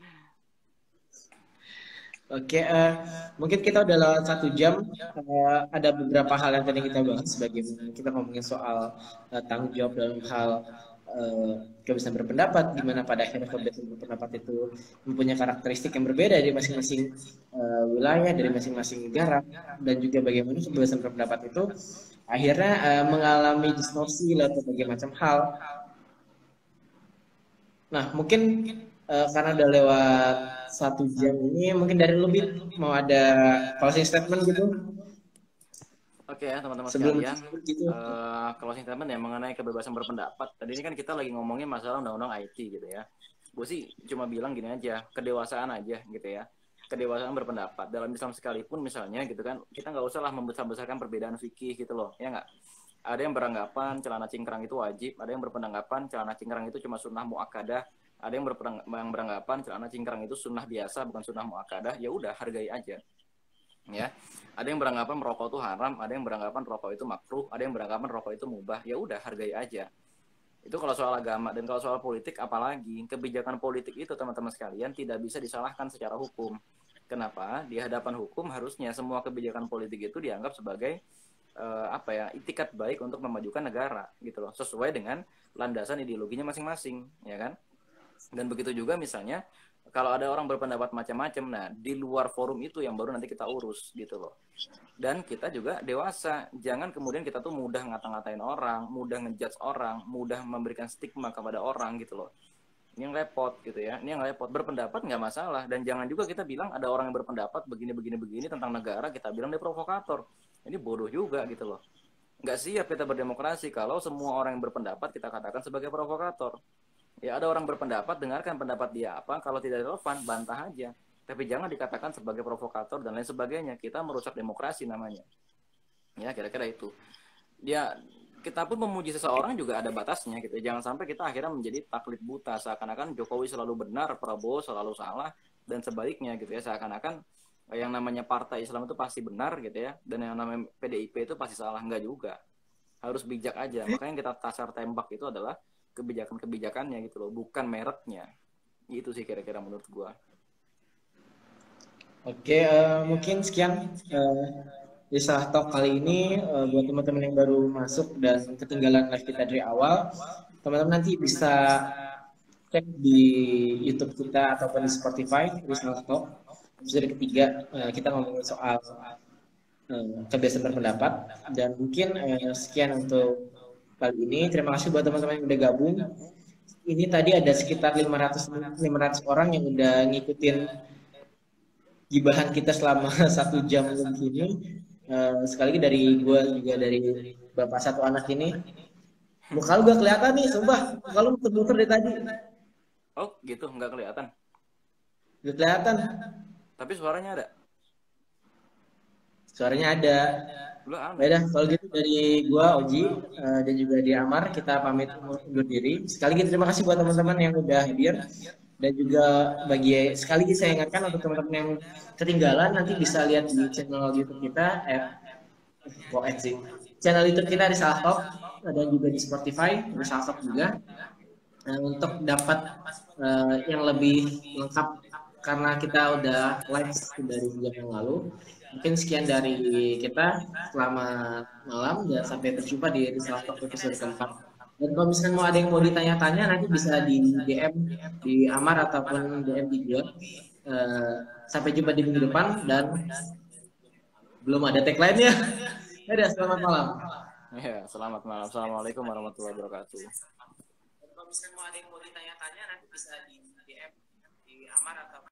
Oke, uh, mungkin kita udah lewat satu jam. Uh, ada beberapa hal yang tadi kita bahas, sebagai kita ngomongin soal uh, tanggung jawab dalam hal uh, kebebasan berpendapat, di mana pada akhirnya kebebasan berpendapat itu mempunyai karakteristik yang berbeda dari masing-masing uh, wilayah, dari masing-masing negara, dan juga bagaimana kebebasan berpendapat itu akhirnya uh, mengalami distorsi lewat berbagai macam hal. Nah, mungkin uh, karena udah lewat satu jam ini mungkin dari lebih mau ada closing statement gitu Oke ya teman-teman sekalian, gitu. uh, closing statement ya mengenai kebebasan berpendapat. Tadi ini kan kita lagi ngomongin masalah undang-undang IT gitu ya. Gue sih cuma bilang gini aja, kedewasaan aja gitu ya. Kedewasaan berpendapat. Dalam Islam sekalipun misalnya gitu kan, kita nggak usah lah membesar-besarkan perbedaan fikih gitu loh, ya nggak? Ada yang beranggapan celana cingkrang itu wajib, ada yang berpendapat celana cingkrang itu cuma sunnah muakkadah, ada yang, beranggapan celana cingkrang itu sunnah biasa bukan sunnah muakadah ya udah hargai aja ya ada yang beranggapan merokok itu haram ada yang beranggapan rokok itu makruh ada yang beranggapan rokok itu mubah ya udah hargai aja itu kalau soal agama dan kalau soal politik apalagi kebijakan politik itu teman-teman sekalian tidak bisa disalahkan secara hukum. Kenapa? Di hadapan hukum harusnya semua kebijakan politik itu dianggap sebagai uh, apa ya itikat baik untuk memajukan negara gitu loh. Sesuai dengan landasan ideologinya masing-masing ya kan? Dan begitu juga misalnya kalau ada orang berpendapat macam-macam, nah di luar forum itu yang baru nanti kita urus gitu loh. Dan kita juga dewasa, jangan kemudian kita tuh mudah ngata-ngatain orang, mudah ngejudge orang, mudah memberikan stigma kepada orang gitu loh. Ini yang repot gitu ya, ini yang repot. Berpendapat nggak masalah, dan jangan juga kita bilang ada orang yang berpendapat begini-begini-begini tentang negara, kita bilang dia provokator. Ini bodoh juga gitu loh. Nggak siap kita berdemokrasi kalau semua orang yang berpendapat kita katakan sebagai provokator Ya ada orang berpendapat, dengarkan pendapat dia apa. Kalau tidak relevan, bantah aja. Tapi jangan dikatakan sebagai provokator dan lain sebagainya. Kita merusak demokrasi namanya. Ya kira-kira itu. Ya kita pun memuji seseorang juga ada batasnya gitu. Jangan sampai kita akhirnya menjadi taklid buta seakan-akan Jokowi selalu benar, Prabowo selalu salah dan sebaliknya gitu ya. Seakan-akan yang namanya partai Islam itu pasti benar gitu ya dan yang namanya PDIP itu pasti salah enggak juga. Harus bijak aja. Makanya kita tasar tembak itu adalah kebijakan-kebijakannya gitu loh, bukan mereknya. Itu sih kira-kira menurut gua. Oke, uh, mungkin sekian uh, di salah talk kali ini uh, buat teman-teman yang baru masuk dan ketinggalan live kita dari awal, teman-teman nanti bisa cek di YouTube kita ataupun di Spotify di salah talk. Episode ketiga uh, kita ngomongin soal uh, kebiasaan berpendapat dan mungkin uh, sekian untuk kali ini. Terima kasih buat teman-teman yang udah gabung. Ini tadi ada sekitar 500 500 orang yang udah ngikutin gibahan kita selama <laughs> satu jam lebih ini. Uh, sekali lagi dari gue juga dari bapak satu anak ini. Muka lu gak kelihatan nih, sumpah. Muka lu muter-muter dari tadi. Oh gitu, nggak kelihatan? Gak kelihatan. Tapi suaranya ada? Suaranya ada. Beda, kalau gitu dari gua Oji uh, dan juga di Amar kita pamit undur diri. Sekali lagi terima kasih buat teman-teman yang udah hadir dan juga bagi sekali lagi saya ingatkan untuk teman-teman yang ketinggalan nanti bisa lihat di channel YouTube kita eh kok sih. Channel YouTube kita di Saltok dan juga di Spotify di Saltok juga. Nah, untuk dapat uh, yang lebih lengkap karena kita udah live dari jam yang lalu Mungkin sekian dari kita. Selamat malam dan sampai berjumpa di salah satu episode keempat. Dan kalau misalkan mau ada yang mau ditanya-tanya nanti bisa di DM di Amar ataupun DM di gue. Uh, sampai jumpa di minggu depan dan belum ada tagline-nya. <laughs> Ya, selamat malam. Ya, selamat malam. Assalamualaikum warahmatullahi wabarakatuh. Kalau misalkan mau ada yang mau ditanya-tanya nanti bisa di DM di Amar atau